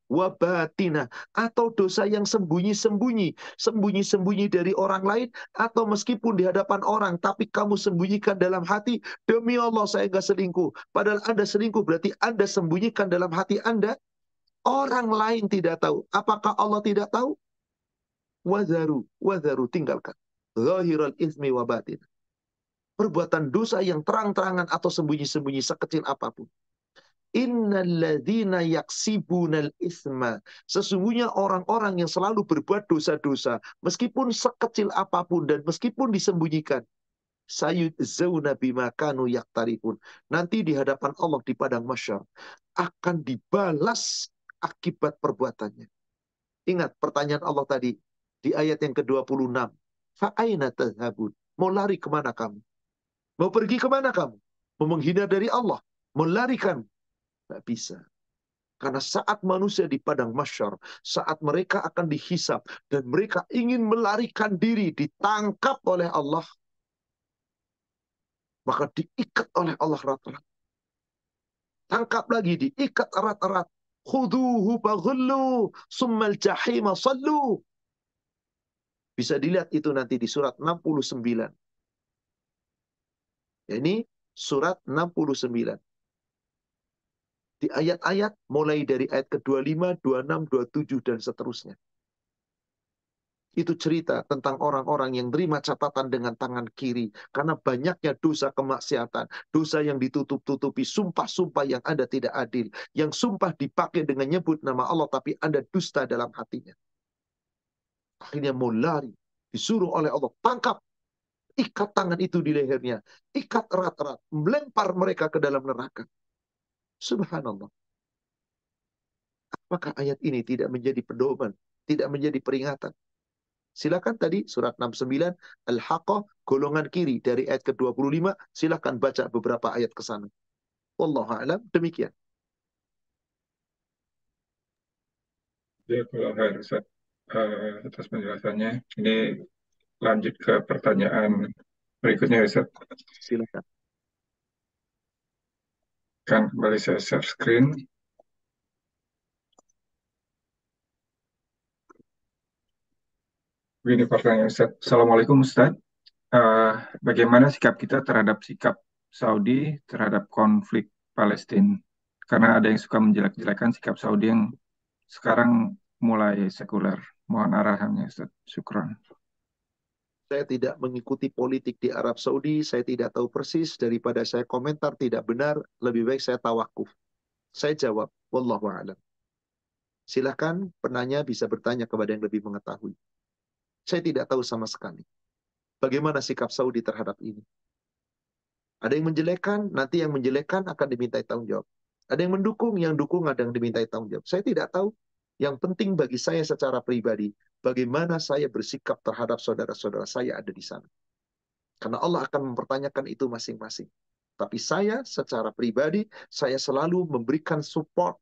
Wabatina. Atau dosa yang sembunyi-sembunyi. Sembunyi-sembunyi dari orang lain. Atau meskipun di hadapan orang. Tapi kamu sembunyikan dalam hati. Demi Allah saya nggak selingkuh. Padahal Anda selingkuh berarti Anda sembunyikan dalam hati Anda Orang lain tidak tahu. Apakah Allah tidak tahu? Wazaru, wazaru tinggalkan. Zahiral ismi wa batin. Perbuatan dosa yang terang-terangan atau sembunyi-sembunyi sekecil apa pun. Innalladzina yaksibunal isma. Sesungguhnya orang-orang yang selalu berbuat dosa-dosa. Meskipun sekecil apa pun dan meskipun disembunyikan. Sayud zauna bima kanu yaktarifun. Nanti di hadapan Allah di padang masyar. Akan dibalas akibat perbuatannya. Ingat pertanyaan Allah tadi di ayat yang ke-26. Fa'aina tadhabun? Mau lari ke mana kamu? Mau pergi ke mana kamu? Mau menghindar dari Allah? Mau larikan? Tidak bisa. Karena saat manusia di padang masyar, saat mereka akan dihisap, dan mereka ingin melarikan diri, ditangkap oleh Allah, maka diikat oleh Allah erat-erat. Tangkap lagi, diikat erat-erat. Khuduhu faghullu summal jahima sallu. Bisa dilihat itu nanti di surat 69. Ini surat 69. Di ayat-ayat mulai dari ayat ke-25, 26, 27, dan seterusnya. Itu cerita tentang orang-orang yang terima catatan dengan tangan kiri. Karena banyaknya dosa kemaksiatan. Dosa yang ditutup-tutupi. Sumpah-sumpah yang Anda tidak adil. Yang sumpah dipakai dengan nyebut nama Allah. Tapi Anda dusta dalam hatinya. Akhirnya mau lari. Disuruh oleh Allah. Tangkap. Ikat tangan itu di lehernya. Ikat erat-erat. Melempar mereka ke dalam neraka. Subhanallah. Apakah ayat ini tidak menjadi pedoman? Tidak menjadi peringatan? Silakan tadi surat 69 Al-Haqqah golongan kiri dari ayat ke-25 silakan baca beberapa ayat ke sana. Wallahu a'lam. Demikian. Ya, kalau Ustaz uh, atas penjelasannya. Ini lanjut ke pertanyaan berikutnya Ustaz. Silakan. Kan kembali saya share screen. Begini pertanyaan Ustaz. Assalamualaikum Ustaz. Uh, bagaimana sikap kita terhadap sikap Saudi terhadap konflik Palestina? Karena ada yang suka menjelek-jelekan sikap Saudi yang sekarang mulai sekuler. Mohon arahannya Ustaz. Syukran. Saya tidak mengikuti politik di Arab Saudi, saya tidak tahu persis, daripada saya komentar tidak benar, lebih baik saya tawakuf. Saya jawab, Wallahu a'lam. Silahkan penanya bisa bertanya kepada yang lebih mengetahui. Saya tidak tahu sama sekali. Bagaimana sikap Saudi terhadap ini? Ada yang menjelekkan, nanti yang menjelekkan akan dimintai tanggung jawab. Ada yang mendukung, yang dukung ada yang dimintai tanggung jawab. Saya tidak tahu. Yang penting bagi saya secara pribadi, bagaimana saya bersikap terhadap saudara-saudara saya ada di sana. Karena Allah akan mempertanyakan itu masing-masing. Tapi saya secara pribadi, saya selalu memberikan support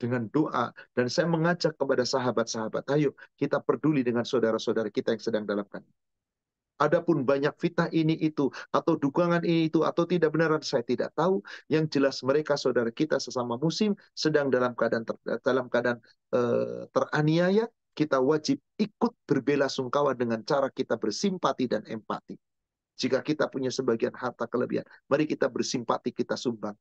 dengan doa dan saya mengajak kepada sahabat-sahabat, ayo kita peduli dengan saudara-saudara kita yang sedang dalam kan. Adapun banyak fitnah ini itu atau dukungan ini itu atau tidak benaran saya tidak tahu. Yang jelas mereka saudara kita sesama musim sedang dalam keadaan ter, dalam keadaan uh, teraniaya. Kita wajib ikut berbela sungkawa dengan cara kita bersimpati dan empati. Jika kita punya sebagian harta kelebihan, mari kita bersimpati, kita sumbang.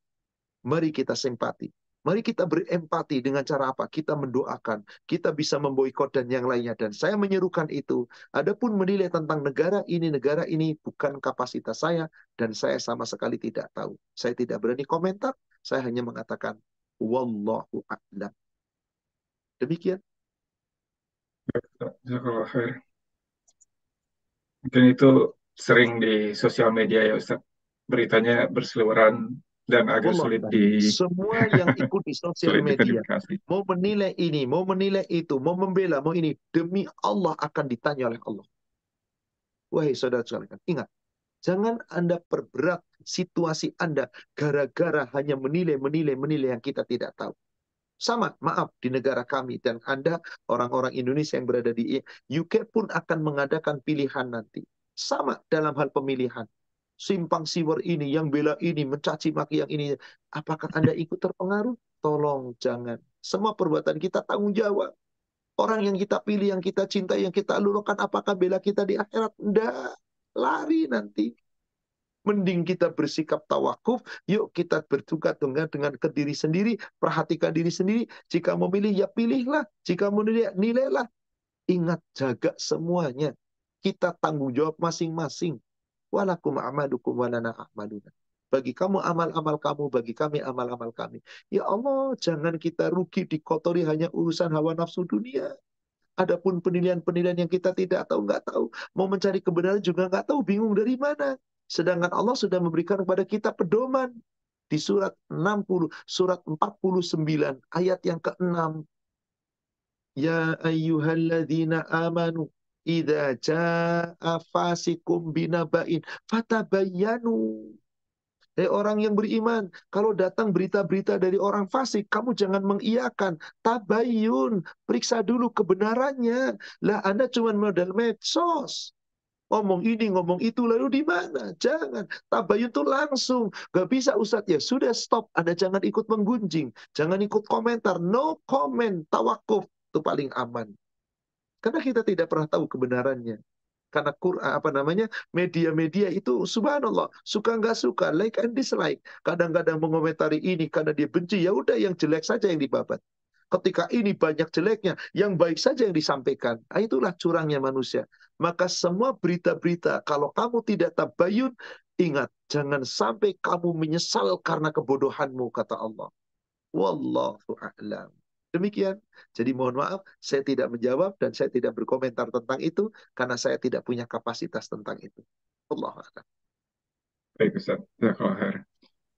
Mari kita simpati. Mari kita berempati dengan cara apa? Kita mendoakan, kita bisa memboikot dan yang lainnya. Dan saya menyerukan itu. Adapun menilai tentang negara ini, negara ini bukan kapasitas saya dan saya sama sekali tidak tahu. Saya tidak berani komentar, saya hanya mengatakan wallahu a'lam. Demikian. Mungkin itu sering di sosial media ya Ustaz. Beritanya berseliweran dan agak sulit di semua yang ikut di sosial media mau menilai ini, mau menilai itu, mau membela, mau ini demi Allah akan ditanya oleh Allah. Wahai saudara sekalian, ingat, jangan Anda perberat situasi Anda gara-gara hanya menilai, menilai, menilai yang kita tidak tahu. Sama, maaf, di negara kami dan Anda, orang-orang Indonesia yang berada di UK pun akan mengadakan pilihan nanti. Sama dalam hal pemilihan simpang siwer ini, yang bela ini, mencaci maki yang ini. Apakah Anda ikut terpengaruh? Tolong jangan. Semua perbuatan kita tanggung jawab. Orang yang kita pilih, yang kita cintai, yang kita lulukan, apakah bela kita di akhirat? Enggak. Lari nanti. Mending kita bersikap tawakuf, yuk kita bertukar dengan dengan ke diri sendiri, perhatikan diri sendiri. Jika mau pilih, ya pilihlah. Jika mau nilai, nilailah. Ingat, jaga semuanya. Kita tanggung jawab masing-masing. Walakum amalukum walana amaluna. Bagi kamu amal-amal kamu, bagi kami amal-amal kami. Ya Allah, jangan kita rugi dikotori hanya urusan hawa nafsu dunia. Adapun penilaian-penilaian yang kita tidak tahu, nggak tahu. Mau mencari kebenaran juga nggak tahu, bingung dari mana. Sedangkan Allah sudah memberikan kepada kita pedoman. Di surat 60, surat 49, ayat yang ke-6. Ya ayyuhalladzina amanu Idza jaa fasikum binaba'in fatabayyanu. Hei orang yang beriman, kalau datang berita-berita dari orang fasik, kamu jangan mengiyakan. Tabayun, periksa dulu kebenarannya. Lah Anda cuma modal medsos. Ngomong ini, ngomong itu, lalu di mana? Jangan. Tabayun itu langsung. Gak bisa Ustadz ya. Sudah stop. Anda jangan ikut menggunjing. Jangan ikut komentar. No comment. Tawakuf. Itu paling aman. Karena kita tidak pernah tahu kebenarannya. Karena Quran apa namanya media-media itu subhanallah suka nggak suka like and dislike. Kadang-kadang mengomentari ini karena dia benci ya udah yang jelek saja yang dibabat. Ketika ini banyak jeleknya yang baik saja yang disampaikan. Nah, itulah curangnya manusia. Maka semua berita-berita kalau kamu tidak tabayun ingat jangan sampai kamu menyesal karena kebodohanmu kata Allah. Wallahu a'lam Demikian. Jadi mohon maaf, saya tidak menjawab dan saya tidak berkomentar tentang itu karena saya tidak punya kapasitas tentang itu. Allah Akbar. Baik Ustaz,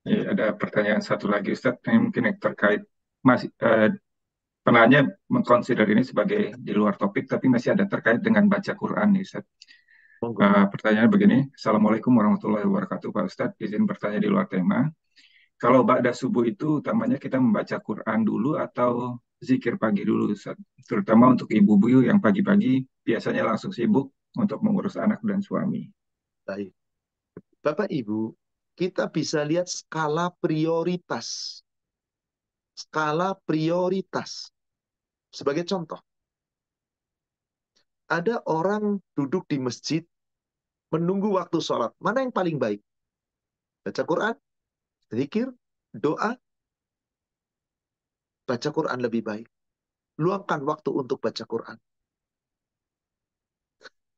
Ya, ada pertanyaan satu lagi Ustaz, yang mungkin yang terkait masih eh, penanya mengkonsider ini sebagai di luar topik, tapi masih ada terkait dengan baca Quran nih Ustaz. Uh, pertanyaan begini, Assalamualaikum warahmatullahi wabarakatuh Pak Ustadz, izin bertanya di luar tema. kalau ba'da subuh itu utamanya kita membaca Quran dulu atau zikir pagi dulu. Terutama untuk ibu-ibu yang pagi-pagi biasanya langsung sibuk untuk mengurus anak dan suami. Baik. Bapak Ibu, kita bisa lihat skala prioritas. Skala prioritas. Sebagai contoh, ada orang duduk di masjid menunggu waktu sholat. Mana yang paling baik? Baca Quran, zikir, doa, baca Quran lebih baik. Luangkan waktu untuk baca Quran.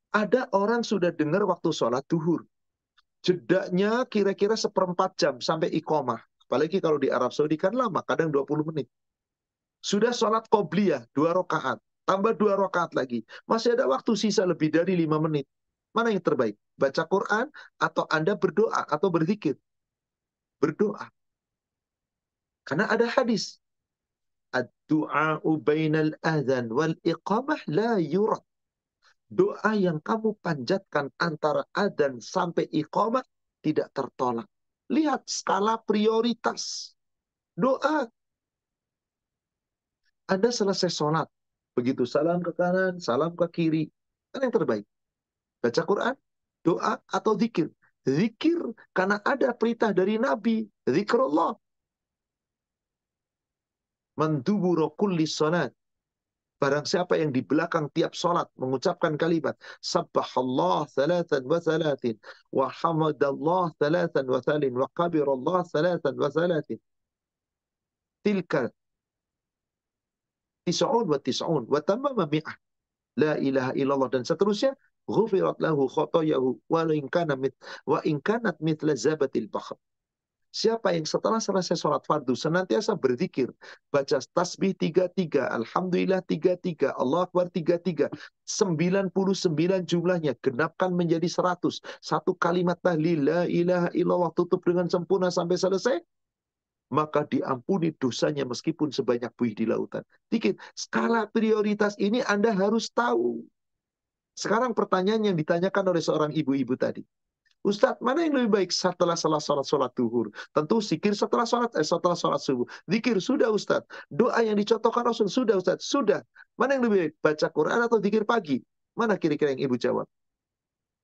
Ada orang sudah dengar waktu sholat duhur. Jedaknya kira-kira seperempat jam sampai iqomah. Apalagi kalau di Arab Saudi kan lama, kadang 20 menit. Sudah sholat qobliyah, dua rakaat. Tambah dua rakaat lagi. Masih ada waktu sisa lebih dari lima menit. Mana yang terbaik? Baca Quran atau Anda berdoa atau berzikir? Berdoa. Karena ada hadis. Ad-du'a'u bainal adhan wal iqamah la yurad. Doa yang kamu panjatkan antara adan sampai iqamah tidak tertolak. Lihat skala prioritas. Doa. Anda selesai sholat. Begitu salam ke kanan, salam ke kiri. Kan yang terbaik. Baca Quran, doa, atau zikir. Zikir karena ada perintah dari Nabi. Zikrullah. Manduburo kulli salat. Barang siapa yang di belakang tiap sholat mengucapkan kalimat Sabbahallah thalathan wa thalathin wa hamadallah thalathan wa thalin wa qabirallah thalathan wa thalathin. Tilka tis'un wa tis'un wa tamama mi'ah. La ilaha illallah dan seterusnya ghufirat lahu khotoyahu wa in kana mit wa in kanat mithla zabatil. Siapa yang setelah selesai sholat fardu senantiasa berzikir, baca tasbih 33, Alhamdulillah 33, Allah Akbar 33, 99 jumlahnya, genapkan menjadi 100. Satu kalimat tahlil, la ilaha illallah, tutup dengan sempurna sampai selesai, maka diampuni dosanya meskipun sebanyak buih di lautan. Dikit, skala prioritas ini Anda harus tahu. Sekarang pertanyaan yang ditanyakan oleh seorang ibu-ibu tadi. Ustadz, mana yang lebih baik setelah salah sholat sholat duhur? Tentu zikir setelah sholat, eh, setelah sholat subuh. Zikir sudah Ustadz. Doa yang dicontohkan Rasul sudah Ustadz. Sudah. Mana yang lebih baik? Baca Quran atau zikir pagi? Mana kira-kira yang ibu jawab?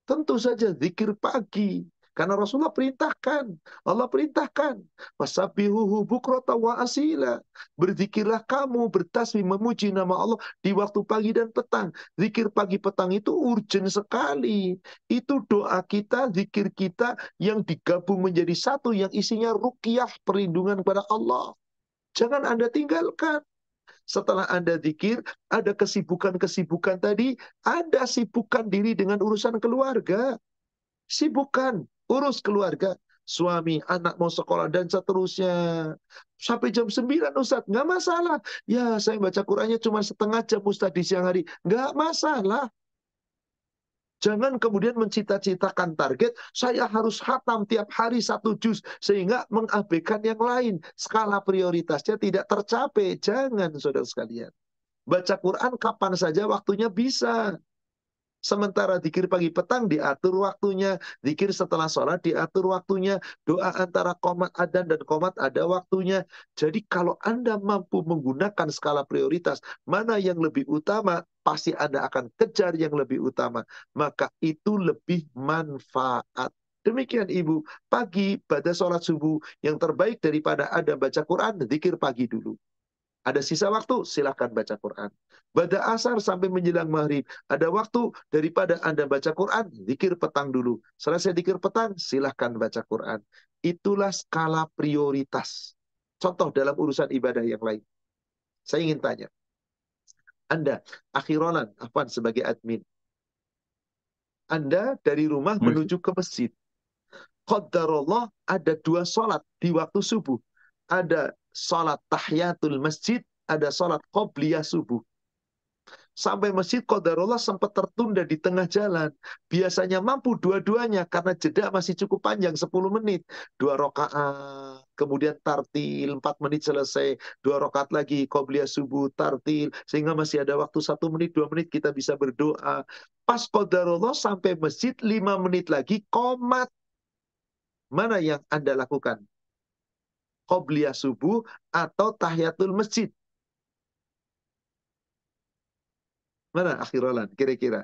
Tentu saja zikir pagi. Karena Rasulullah perintahkan. Allah perintahkan. Wasabihuhu bukrota wa asila. Berzikirlah kamu bertasbih memuji nama Allah di waktu pagi dan petang. Zikir pagi petang itu urgent sekali. Itu doa kita, zikir kita yang digabung menjadi satu yang isinya rukyah perlindungan kepada Allah. Jangan Anda tinggalkan. Setelah Anda zikir, ada kesibukan-kesibukan tadi, Anda sibukkan diri dengan urusan keluarga. Sibukkan urus keluarga, suami, anak mau sekolah, dan seterusnya. Sampai jam 9, Ustaz, nggak masalah. Ya, saya baca Qurannya cuma setengah jam, Ustaz, di siang hari. Nggak masalah. Jangan kemudian mencita-citakan target, saya harus hatam tiap hari satu juz, sehingga mengabaikan yang lain. Skala prioritasnya tidak tercapai. Jangan, saudara sekalian. Baca Quran kapan saja waktunya bisa. Sementara zikir pagi petang diatur waktunya, zikir setelah sholat diatur waktunya, doa antara komat adan dan komat ada waktunya. Jadi kalau Anda mampu menggunakan skala prioritas, mana yang lebih utama, pasti Anda akan kejar yang lebih utama. Maka itu lebih manfaat. Demikian Ibu, pagi pada sholat subuh yang terbaik daripada Anda baca Quran, zikir pagi dulu. Ada sisa waktu, silahkan baca Quran. Pada asar sampai menjelang maghrib. Ada waktu daripada Anda baca Quran, zikir petang dulu. Selesai zikir petang, silahkan baca Quran. Itulah skala prioritas. Contoh dalam urusan ibadah yang lain. Saya ingin tanya. Anda, akhirolan, apa sebagai admin? Anda dari rumah menuju ke masjid. Qadarullah ada dua sholat di waktu subuh. Ada salat tahiyatul masjid, ada salat qobliyah subuh. Sampai masjid Qadarullah sempat tertunda di tengah jalan. Biasanya mampu dua-duanya karena jeda masih cukup panjang 10 menit. Dua rakaat, kemudian tartil 4 menit selesai. Dua rakaat lagi Qobliyah subuh, tartil. Sehingga masih ada waktu satu menit, dua menit kita bisa berdoa. Pas Qadarullah sampai masjid 5 menit lagi komat. Mana yang Anda lakukan? Qobliyah subuh atau tahiyatul masjid? Mana akhirolan kira-kira?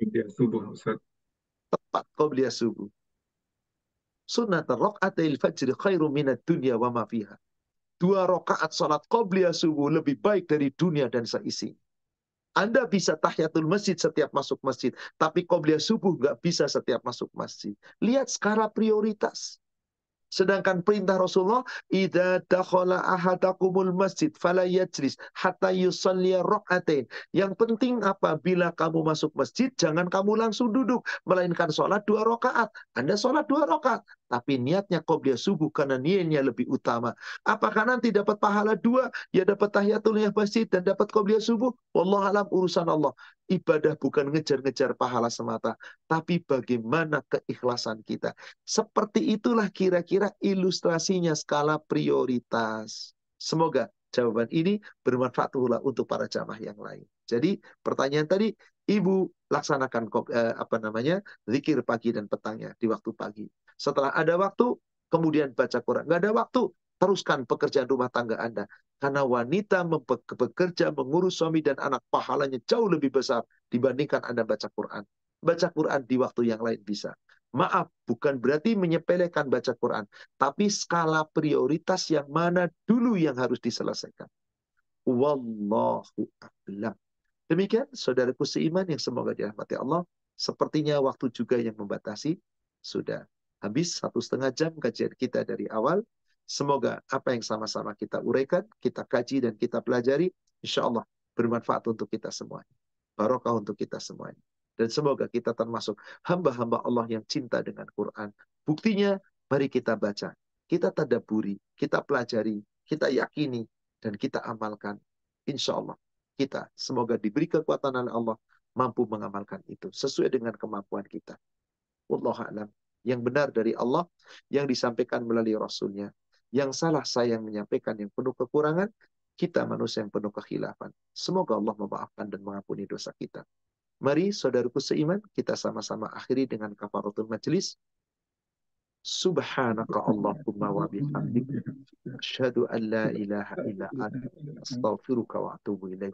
Dia subuh, Ustaz. Tepat Qobliyah subuh. Sunnat raqatil fajri khairu minat dunya wa ma fiha. Dua rakaat salat Qobliyah subuh lebih baik dari dunia dan seisi. Anda bisa tahiyatul masjid setiap masuk masjid. Tapi Qobliyah subuh nggak bisa setiap masuk masjid. Lihat skala prioritas. Sedangkan perintah Rasulullah, "Idza dakhala ahadakumul masjid fala yajlis hatta yusalli rak'atain." Yang penting apabila kamu masuk masjid, jangan kamu langsung duduk, melainkan sholat dua rakaat. Anda sholat dua rakaat, tapi niatnya qobliyah subuh karena niatnya lebih utama. Apakah nanti dapat pahala dua? Ya dapat tahiyatul masjid dan dapat qobliyah subuh? Wallah alam urusan Allah. Ibadah bukan ngejar-ngejar pahala semata, tapi bagaimana keikhlasan kita. Seperti itulah kira-kira ilustrasinya skala prioritas. Semoga jawaban ini bermanfaat pula untuk para jamaah yang lain. Jadi pertanyaan tadi, ibu laksanakan eh, apa namanya zikir pagi dan petangnya di waktu pagi. Setelah ada waktu, kemudian baca Quran. Nggak ada waktu, teruskan pekerjaan rumah tangga Anda. Karena wanita bekerja, mengurus suami dan anak, pahalanya jauh lebih besar dibandingkan Anda baca Quran. Baca Quran di waktu yang lain bisa. Maaf, bukan berarti menyepelekan baca Quran. Tapi skala prioritas yang mana dulu yang harus diselesaikan. Wallahu a'lam. Demikian saudaraku seiman yang semoga dirahmati Allah. Sepertinya waktu juga yang membatasi. Sudah habis satu setengah jam kajian kita dari awal. Semoga apa yang sama-sama kita uraikan, kita kaji dan kita pelajari, insya Allah bermanfaat untuk kita semuanya. Barokah untuk kita semuanya. Dan semoga kita termasuk hamba-hamba Allah yang cinta dengan Quran. Buktinya, mari kita baca, kita tadaburi, kita pelajari, kita yakini, dan kita amalkan. Insya Allah kita semoga diberi kekuatan oleh Allah mampu mengamalkan itu sesuai dengan kemampuan kita. Wallahu a'lam yang benar dari Allah, yang disampaikan melalui Rasulnya. Yang salah saya yang menyampaikan yang penuh kekurangan, kita manusia yang penuh kekhilafan. Semoga Allah memaafkan dan mengampuni dosa kita. Mari saudaraku seiman, kita sama-sama akhiri dengan kafaratul majlis. Subhanaka Allahumma wa bihamdik. Asyhadu an la ilaha illa anta. Astaghfiruka wa atubu ilaih.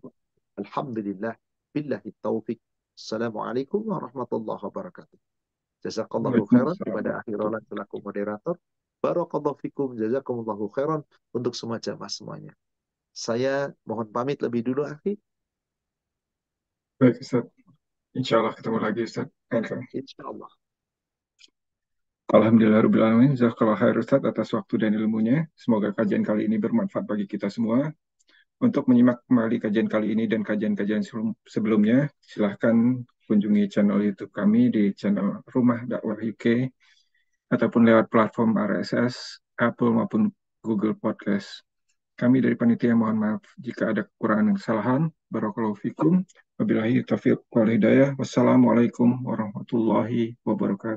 Alhamdulillah. Billahi taufiq. Assalamualaikum warahmatullahi wabarakatuh. Jazakallahu khairan kepada akhirolan selaku moderator. Barakallahu fikum jazakumullahu khairan untuk semua jamaah semuanya. Saya mohon pamit lebih dulu, Akhi. Baik, Ustaz. Insya Allah ketemu lagi, Ustaz. Insya Allah. Alhamdulillah Rabbil Alamin. Jazakallah khair Ustaz atas waktu dan ilmunya. Semoga kajian kali ini bermanfaat bagi kita semua. Untuk menyimak kembali kajian kali ini dan kajian-kajian sebelumnya, silahkan kunjungi channel YouTube kami di channel Rumah Dakwah UK ataupun lewat platform RSS, Apple maupun Google Podcast. Kami dari panitia mohon maaf jika ada kekurangan dan kesalahan. Barakallahu fikum. Wabillahi taufiq wal hidayah. Wassalamualaikum warahmatullahi wabarakatuh.